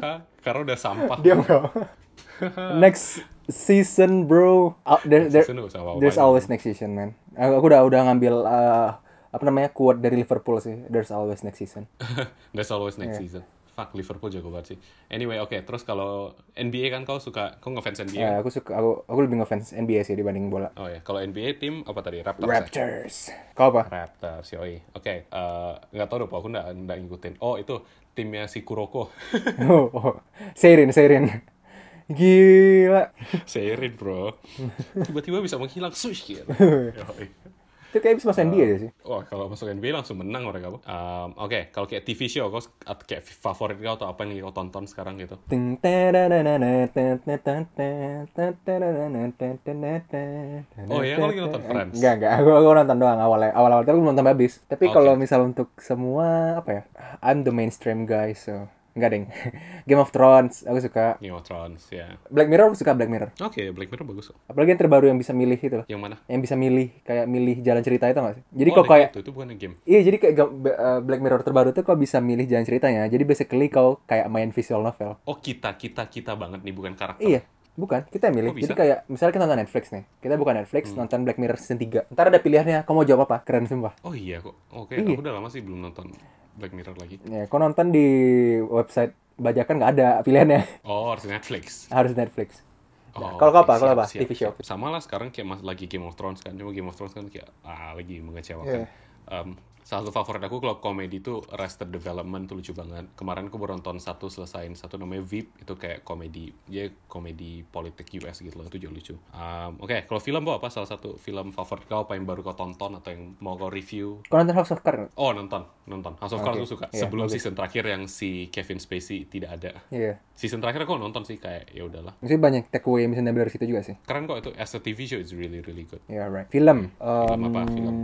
Hah? karena udah sampah *laughs* Diam kau. next season bro. Uh, there, there, Season there's always next season man. Aku aku udah udah ngambil uh, apa namanya quote dari Liverpool sih. There's always next season. *laughs* There's always next season fuck Liverpool jago banget sih anyway oke terus kalau NBA kan kau suka kau ngefans NBA Ya, aku suka aku aku lebih ngefans NBA sih dibanding bola. oh ya kalau NBA tim apa tadi Raptors ya? Raptors. Kau apa? Raptors, yoi. Oke, eh, nggak tahu deh, aku nggak nggak ngikutin. Oh, itu timnya si Kuroko. *laughs* oh, oh. Seirin, Seirin. Gila. *laughs* Seirin, bro. Tiba-tiba bisa menghilang, sush gitu. *laughs* Yoi. Itu kayak bisa masuk NBA aja sih. Wah, kalau masuk NBA langsung menang mereka, Pak. Um, Oke, kalau kayak TV show, kau kayak favorit kau atau apa yang kau tonton sekarang gitu? Oh iya, kau lagi nonton Friends? Enggak, enggak. Aku, aku nonton doang awalnya. Awal-awal tapi aku belum nonton habis. Tapi Oke. kalau misal untuk semua apa ya? I'm the mainstream guy, so enggak deng. *laughs* Game of Thrones aku suka. Game of Thrones, ya. Black Mirror aku suka Black Mirror. Oke, Black Mirror bagus. kok. Apalagi yang terbaru yang bisa milih itu loh. Yang mana? Yang bisa milih kayak milih jalan cerita itu nggak sih? Jadi oh, kok kayak itu, itu bukan game. Iya jadi kayak uh, Black Mirror terbaru tuh kau bisa milih jalan ceritanya. Jadi basically kau kayak main visual novel. Oh, kita, kita, kita banget nih, bukan karakter. Iya, bukan. Kita yang milih. Kok bisa? Jadi kayak misalnya kita nonton Netflix nih. Kita bukan Netflix, nonton Black Mirror season 3. Ntar ada pilihannya, kau mau jawab apa? Keren sumpah. Oh iya kok. Oke, Iya. aku udah lama sih belum nonton Black Mirror lagi. Ya, kau nonton di website bajakan nggak ada pilihannya. Oh, harus Netflix. Harus Netflix. Nah, Oh, kalau apa? Kalau apa? TV show. siap. Sama lah sekarang kayak mas lagi Game of Thrones kan. Cuma Game of Thrones kan kayak ah lagi mengecewakan. Iya. Em, salah satu favorit aku kalau komedi itu Arrested Development tuh lucu banget. Kemarin aku baru nonton satu selesain satu namanya VIP itu kayak komedi dia komedi politik US gitu loh itu juga lucu. Em, Oke kalau film kau apa salah satu film favorit kau apa yang baru kau tonton atau yang mau kau review? Kau nonton House of Cards? Oh nonton nonton House of Cards Oke, aku suka. iya, Sebelum bagus. season terakhir yang si Kevin Spacey tidak ada. Iya. Season terakhir aku nonton sih kayak ya udahlah. Maksudnya banyak takeaway misalnya dari situ juga sih. Keren kok itu as a TV show it's really really good. Ya, right. Film. Film Um, apa? Film.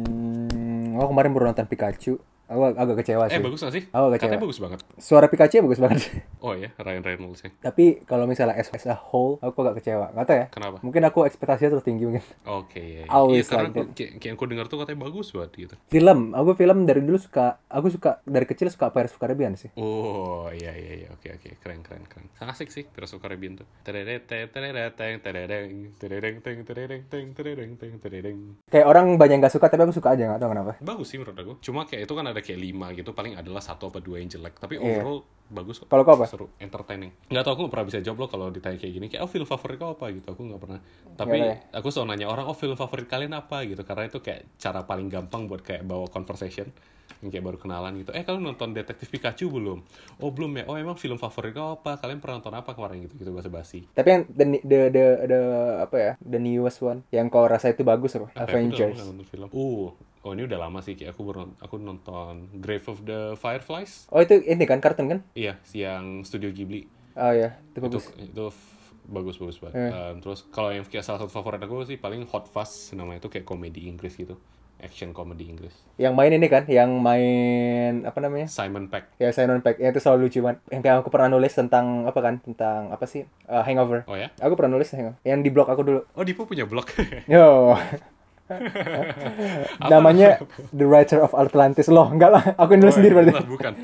Aku kemarin baru nonton Pikachu. Eh, aku agak kecewa sih. Eh bagus gak sih? Aku kecewa. Katanya bagus banget. Suara Pikachu bagus banget. *laughs* Oh iya, Ryan Reynolds sih. Tapi kalau misalnya as, as a whole, aku agak kecewa. Gak tau ya. Kenapa? Mungkin aku ekspektasinya tertinggi mungkin. Oke. Okay, iya, iya. yeah. *laughs* Always yeah, karena aku, kayak, kayak aku dengar tuh katanya bagus banget gitu. Film, aku film dari dulu suka, aku suka dari kecil suka Pirates of Caribbean sih. Oh iya iya iya, oke okay, oke, okay. keren keren keren. Asik sih Pirates of Caribbean tuh. Terereng terereng terereng terereng terereng terereng terereng terereng. Kayak orang banyak gak suka tapi aku suka aja gak tau kenapa. Bagus sih menurut aku. Cuma kayak itu kan ada kayak lima gitu paling adalah satu apa dua yang jelek. Tapi Iya. overall bagus kok. Kalau kau apa? Seru, entertaining. Nggak tau aku nggak pernah bisa jawab loh kalau ditanya kayak gini. Kayak oh film favorit kau apa gitu. Aku nggak pernah. Tapi ada aku selalu nanya orang oh film favorit kalian apa gitu. Karena itu kayak cara paling gampang buat kayak bawa conversation. yang kayak baru kenalan gitu. Eh, kalian nonton Detektif Pikachu belum? Oh, belum ya. Oh, emang film favorit kau apa? Kalian pernah nonton apa kemarin gitu? Gitu bahasa basi. Tapi yang the, the the the apa ya? The newest one yang kau rasa itu bagus apa? Apa ya? Aku Avengers. film. Uh, oh ini udah lama sih. Kayak aku baru aku nonton Grave of the Fireflies. Oh itu ini kan kartun kan? Iya, yang Studio Ghibli. Oh ya, itu bagus. itu f- bagus bagus banget. Eh. Um, terus kalau yang kayak salah satu favorit aku sih paling Hot Fuzz namanya itu kayak komedi Inggris gitu. Action komedi Inggris. Yang main ini kan, yang main apa namanya? Simon Pegg. Ya Simon Pegg, yang itu selalu lucu banget. Yang kayak aku pernah nulis tentang apa kan? Tentang apa sih? Uh, hangover. Oh ya? Aku pernah nulis hangover. Yang di blog aku dulu. Oh, Dipo punya blog. Yo. *laughs* Namanya The Writer of Atlantis loh, enggak lah. Aku yang nulis Oh, sendiri berarti. jelas, bukan. *laughs*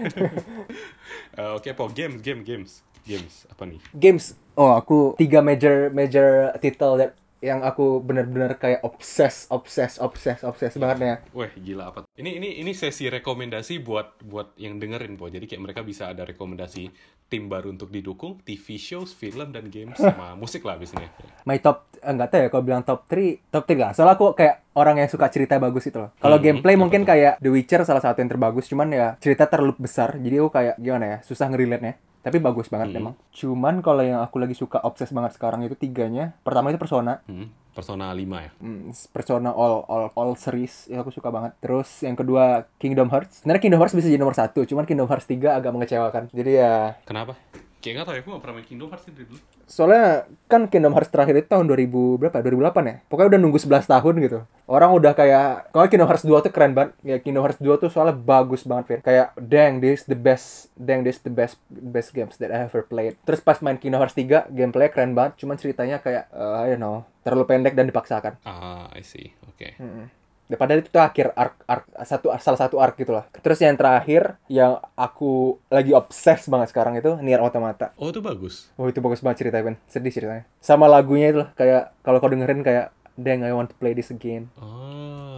Eh, Oke, po games, game, games, games. Apa nih? Games. Oh, aku tiga major major title that yang aku benar-benar kayak obses, obses, obses, obses banget ya. Wah, gila apa? Ini ini ini sesi rekomendasi buat buat yang dengerin, po. Jadi kayak mereka bisa ada rekomendasi tim baru untuk didukung, TV shows, film dan games sama *laughs* musik lah abisnya. My top eh, enggak tahu ya kalau bilang top 3, top 3 lah. Soalnya aku kayak orang yang suka cerita bagus itu loh. Kalau Hmm, gameplay mungkin tuh? kayak The Witcher salah satu yang terbagus, cuman ya cerita terlalu besar. Jadi aku kayak gimana ya, susah ngerelate-nya. Tapi bagus banget Hmm. emang. Cuman kalau yang aku lagi suka obses banget sekarang itu tiganya. Pertama itu Persona. Hmm, Persona 5 ya. Hmm, Persona all all all series ya aku suka banget. Terus yang kedua Kingdom Hearts. Sebenarnya Kingdom Hearts bisa jadi nomor satu, cuman Kingdom Hearts 3 agak mengecewakan. Jadi ya Kenapa? Kayak nggak tau ya, aku nggak pernah main Kingdom Hearts dari dulu. soalnya kan Kingdom Hearts terakhir itu tahun 2000 berapa? 2008 ya. Pokoknya udah nunggu 11 tahun gitu. Orang udah kayak kalau Kingdom Hearts 2 tuh keren banget. Ya Kingdom Hearts 2 tuh soalnya bagus banget, Fir. Kayak dang this the best, dang this the best best games that I ever played. Terus pas main Kingdom Hearts 3, gameplay keren banget, cuman ceritanya kayak uh, I don't know, terlalu pendek dan dipaksakan. Ah, I see. Oke. Mm-mm. Ya, padahal itu tuh akhir arc, arc satu salah satu arc gitu lah. Terus yang terakhir yang aku lagi obses banget sekarang itu Nier Automata. Oh, itu bagus. Oh itu bagus banget ceritanya Ben. Sedih ceritanya. Sama lagunya itu lah kayak kalau kau dengerin kayak Dang I want to play this again. Oh,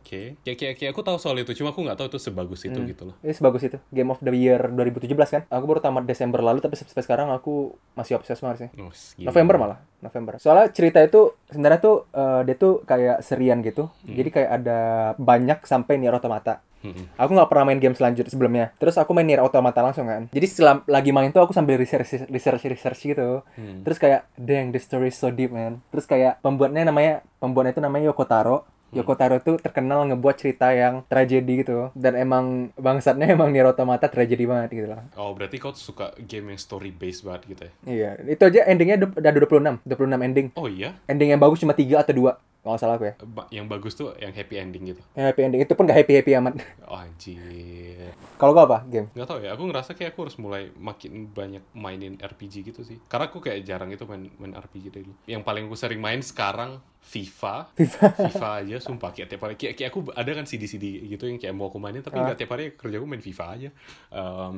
oke. Kayak, kayak, kayak aku tahu soal itu, cuma aku nggak tahu itu sebagus itu gitu loh. Ini sebagus itu. Game of the Year 2017 kan. Aku baru tamat Desember lalu tapi sampai sekarang aku masih obses banget sih. Oh. November malah, November. Soalnya cerita itu sebenarnya tuh eh, dia tuh kayak serian gitu. Jadi kayak ada banyak sampai Nier Automata. Mm-mm. Aku nggak pernah main game selanjutnya sebelumnya. Terus aku main Nier Automata langsung kan. Jadi setelah lagi main tuh aku sambil research research research gitu. Hmm. Terus kayak dang the story is so deep man. Terus kayak pembuatnya namanya pembuatnya itu namanya Yoko Taro. Yoko Taro tuh terkenal ngebuat cerita yang tragedi gitu dan emang bangsatnya *laughs* emang Nier Automata tragedi banget gitu lah. Oh, berarti kau suka game yang story based banget gitu ya? Iya, itu aja endingnya udah 26, 26 ending. Oh iya, Ending yang bagus cuma 3 atau 2. Kalau salah aku ya. Ba- yang bagus tuh yang happy ending gitu. Yang happy ending itu pun gak happy-happy amat. *laughs* Oh, anjir. Kalau gua apa? Game. Nggak tahu ya, aku ngerasa kayak aku harus mulai makin banyak mainin RPG gitu sih. Karena aku kayak jarang itu main, main RPG dari dulu. Yang paling aku sering main sekarang FIFA. *laughs* FIFA. FIFA aja, sumpah. Kayak tiap hari, kayak, kayak aku ada kan CD-CD gitu yang kayak mau aku mainin, tapi Ah. nggak tiap hari kerja aku main FIFA aja. Em,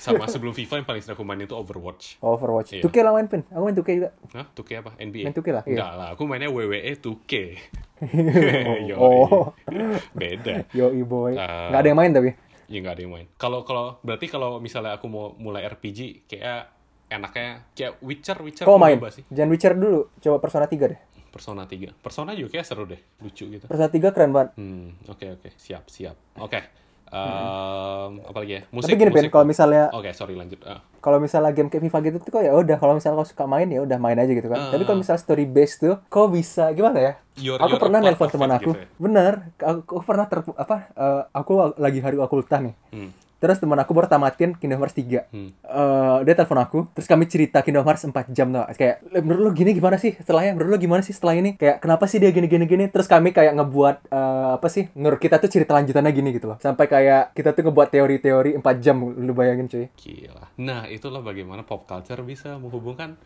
sama sebelum FIFA yang paling sering aku mainin itu Overwatch. Overwatch. Iya. 2K lah main pin. Aku main 2K juga. Hah? 2K apa? NBA? Main 2K lah, iya. Enggak lah, aku mainnya WWE 2K. *laughs* *laughs* Yoi. Oh. Beda. Yo boy. Nggak ada yang main tapi. Ya nggak ada yang main. Kalau kalau berarti kalau misalnya aku mau mulai RPG kayak enaknya kayak Witcher Witcher Kau main? sih. Jangan Witcher dulu. Coba Persona 3 deh. Persona 3. Persona juga kayak seru deh, lucu gitu. Persona 3 keren banget. Hmm, oke oke, siap siap. Oke. Em, apa lagi ya? Musik. tapi gini musik. Kalau misalnya Oke, sorry lanjut. Ah. kalau misalnya game kayak FIFA gitu tuh kok ya udah kalau misalnya kau suka main ya udah main aja gitu kan. Ah. Tapi kalau misalnya story based tuh kau bisa gimana ya? Your- aku your pernah nelpon of teman aku. gitu ya? Bener, aku, aku pernah ter apa eh, aku lagi hari aku ultah nih. Hmm. Terus teman aku baru tamatin Kingdom Hearts 3. Hmm. Eh, dia telepon aku, terus kami cerita Kingdom Hearts 4 jam tuh. Kayak, "Le, menurut lo gini gimana sih setelahnya? Menurut lo gimana sih setelah ini? Kayak, kenapa sih dia gini gini gini? Terus kami kayak ngebuat eh, apa sih? Menurut kita tuh cerita lanjutannya gini gitu loh. Sampai kayak kita tuh ngebuat teori-teori 4 jam, lu bayangin cuy. Gila. Nah, itulah bagaimana pop culture bisa menghubungkan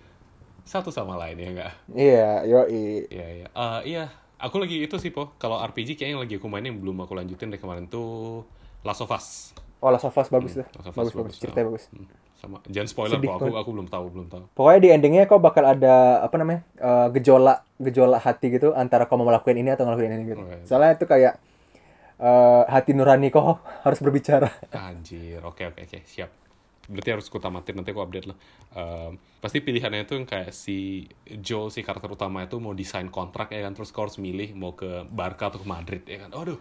satu sama lain ya enggak? Iya, yoi. Iya iya. Eh, iya, aku lagi itu sih po. Kalau RPG kayaknya yang lagi aku mainin yang belum aku lanjutin dari kemarin tuh Last of Us. Oh, Last of Us bagus tuh. Last of Us Bagus, bagus, ceritanya bagus. Hmm, Sama jangan spoiler Sedih po. Aku aku belum tahu belum tahu. Pokoknya di endingnya kau bakal ada apa namanya eh, gejolak gejolak hati gitu antara kau mau melakukan ini atau ngelakuin ini gitu. Oke. Soalnya itu kayak eh, hati nurani kau *laughs* harus berbicara. Anjir. Oke oke oke, siap. Berarti harus ku tamatin nanti aku update lah Um, pasti pilihannya itu yang kayak si Joel si karakter utama itu mau desain kontrak ya kan terus kau harus milih mau ke Barca atau ke Madrid ya kan aduh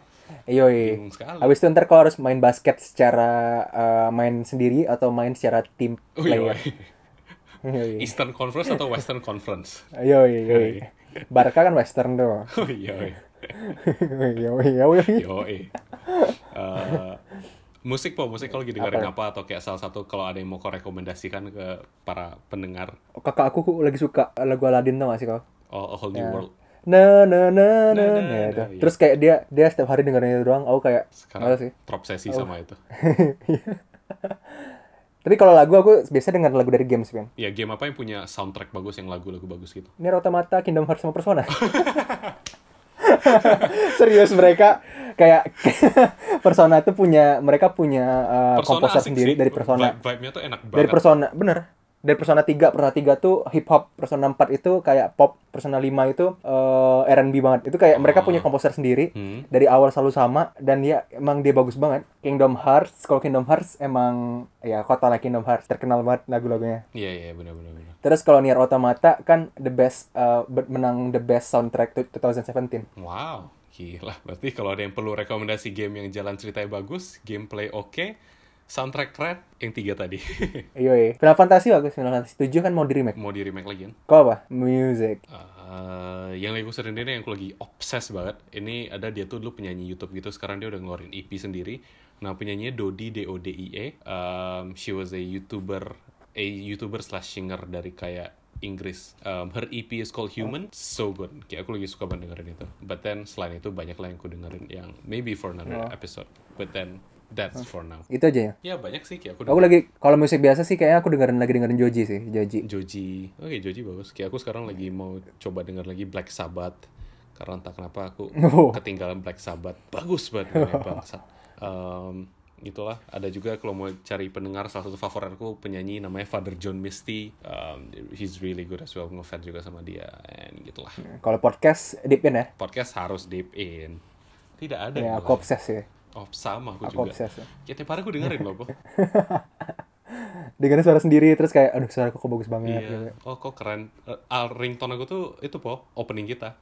sekali Habis itu ntar kau harus main basket secara eh, main sendiri atau main secara tim oh, iya, player. *laughs* Yoi. Eastern Conference atau Western Conference Yoi, yoi. Barca kan western tuh. oh iya iya. Yoi, yoi. Yo, eh. Musik po, musik kalau lagi dengerin apa? atau kayak salah satu kalau ada yang mau kau rekomendasikan ke para pendengar Kakak aku kok lagi suka lagu Aladdin tau gak sih kau? oh, A Whole New World. Na na na na, Na, na, na, na, iya. Terus kayak dia dia setiap hari dengerin itu doang. Aku kayak Sekarang sih. terobsesi sama *laughs* itu. Tapi kalau lagu aku biasa denger lagu dari games, Ben. Ya game apa yang punya soundtrack bagus yang lagu-lagu bagus gitu? Ini Automata, Kingdom Hearts sama Persona. *laughs* *laughs* Serius mereka kayak *laughs* Persona tuh punya mereka punya uh, komposer sendiri sih. dari Persona. Vibe- Vibe-nya tuh enak Dari banget. Persona, bener. Dari Persona 3, Persona 3 tuh hip hop, Persona 4 itu kayak pop, Persona 5 itu uh, R&B banget. Itu kayak mereka punya komposer sendiri. Hmm. Dari awal selalu sama dan dia emang dia bagus banget. Kingdom Hearts, kalau Kingdom Hearts emang ya kota lah Kingdom Hearts terkenal banget lagu-lagunya. Iya, iya, benar-benar. benar. Terus kalau Nier Automata kan the best uh, menang the best soundtrack tu- 2017. Wow, gila. Berarti kalau ada yang perlu rekomendasi game yang jalan ceritanya bagus, gameplay oke, soundtrack keren, yang tiga tadi. *laughs* Iya, iya. Final Fantasy bagus, Final Fantasy 7 kan mau di remake. mau di remake lagi kan? Kau apa? Music. Eh, yang lagi aku sering dengerin yang aku lagi obses banget. Ini ada dia tuh dulu penyanyi YouTube gitu. Sekarang dia udah ngeluarin EP sendiri. Nah penyanyinya Dodi D O D I E. Um, she was a YouTuber, a YouTuber slash singer dari kayak Inggris. Um, her EP is called Human. So good. Kayak aku lagi suka banget dengerin itu. But then selain itu banyak lah yang aku dengerin yang maybe for another episode. But then that's for now. Itu aja ya. Ya banyak sih kayak aku Aku lagi kalau musik biasa sih kayaknya aku dengerin lagi dengerin Joji sih, Joji. Joji. Oke, Joji bagus. Kayak aku sekarang lagi mau coba denger lagi Black Sabbath. Karena entah kenapa aku Oh. ketinggalan Black Sabbath. Bagus banget *laughs* bangsat. Um, itulah ada juga kalau mau cari pendengar salah satu favoritku penyanyi namanya Father John Misty um, he's really good as well ngefans juga sama dia and gitulah Kalau podcast deep in ya. podcast harus deep in tidak ada Ya, aku obses ya. Oh sama aku, Aku juga obses ya. ya tiap hari aku dengerin loh Po. *laughs* Dengerin suara sendiri terus kayak aduh suara kok bagus banget gitu. iya oh kok keren uh, al- ringtone aku tuh itu po opening kita *laughs*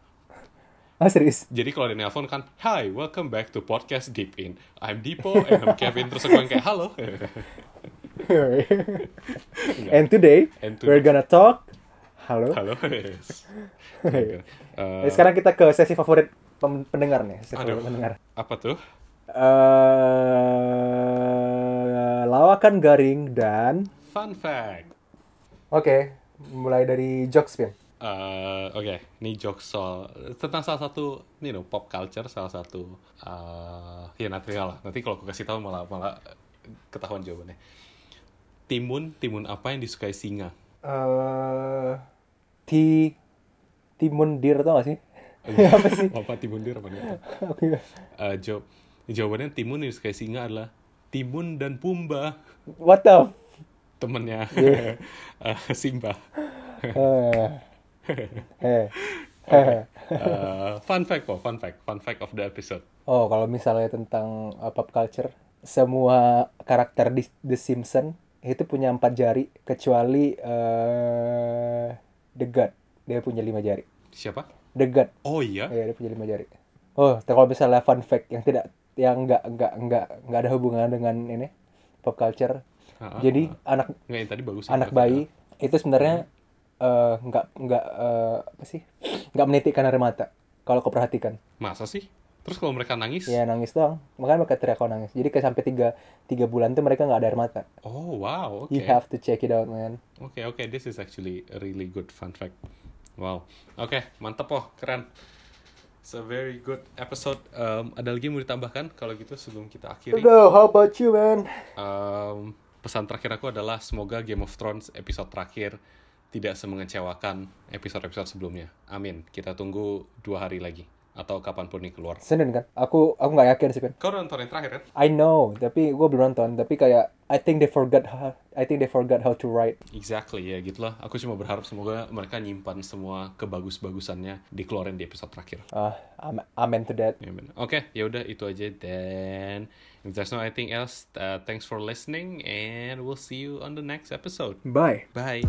Ah serius. Jadi kalau ada nelpon kan, Hi, welcome back to podcast Deep In. I'm Dipo and I'm Kevin. Terus aku yang kayak, halo. *laughs* And today And we're gonna talk Halo. halo. Yes. Eh, sekarang kita ke sesi favorit pendengar nih, sesi Aduh. pendengar. apa tuh? Eh lawakan garing dan Fun fact. oke, mulai dari jokes Pin. Eh, Oke, ini jokes soal tentang salah satu, you know, pop culture, salah satu, eh ya nanti lah. Nanti kalau aku kasih tahu malah malah ketahuan jawabannya. Timun, timun apa yang disukai singa? Eh ti timun dir tau gak sih? *laughs* apa sih? Apa *laughs* timun dia apa nih? Eh, jawab, jawabannya timun yang disukai singa adalah Timun dan Pumba, What the? temennya Iya. *laughs* eh, Simba. Eh, *laughs* fun fact kok, fun fact, fun fact of the episode. Oh, kalau misalnya tentang uh, pop culture, semua karakter di The Simpsons itu punya empat jari kecuali eh The God. Dia punya lima jari. Siapa? The God. Oh iya, Iya, dia punya lima jari. Oh, kalau misalnya fun fact yang tidak yang nggak nggak nggak nggak ada hubungan dengan ini pop culture. Ah, Jadi anak nggak yang tadi bagus. anak bayi itu sebenarnya eh, nggak nggak eh, apa sih nggak menitikkan air mata kalau kau perhatikan. Masa sih? Terus kalau mereka nangis? Ya nangis doang. Makanya mereka teriak kalau nangis. Jadi kayak sampai tiga, tiga bulan tuh mereka nggak ada air mata. Oh wow, oke. You have to check it out, man. Oke oke, this is actually a really good fun fact. Wow, oke mantap oh, keren. It's a very good episode. Um, ada lagi yang mau ditambahkan? Kalau gitu sebelum kita akhiri. Udah, how about you, man? Um, pesan terakhir aku adalah semoga Game of Thrones episode terakhir tidak semengecewakan episode-episode sebelumnya. Amin. Kita tunggu dua hari lagi. Atau kapan pun ini keluar. Senin kan? Aku aku nggak yakin sih kan. Kau nonton yang terakhir kan? I know, tapi gue belum nonton. Tapi kayak I think they forgot how I think they forgot how to write. Exactly ya gitulah. Aku cuma berharap semoga mereka nyimpan semua kebagus-bagusannya dikeluarin di episode terakhir. Ah, I'm amen to that. Oke, ya udah itu aja dan if there's no anything else, uh, thanks for listening and we'll see you on the next episode. Bye. Bye.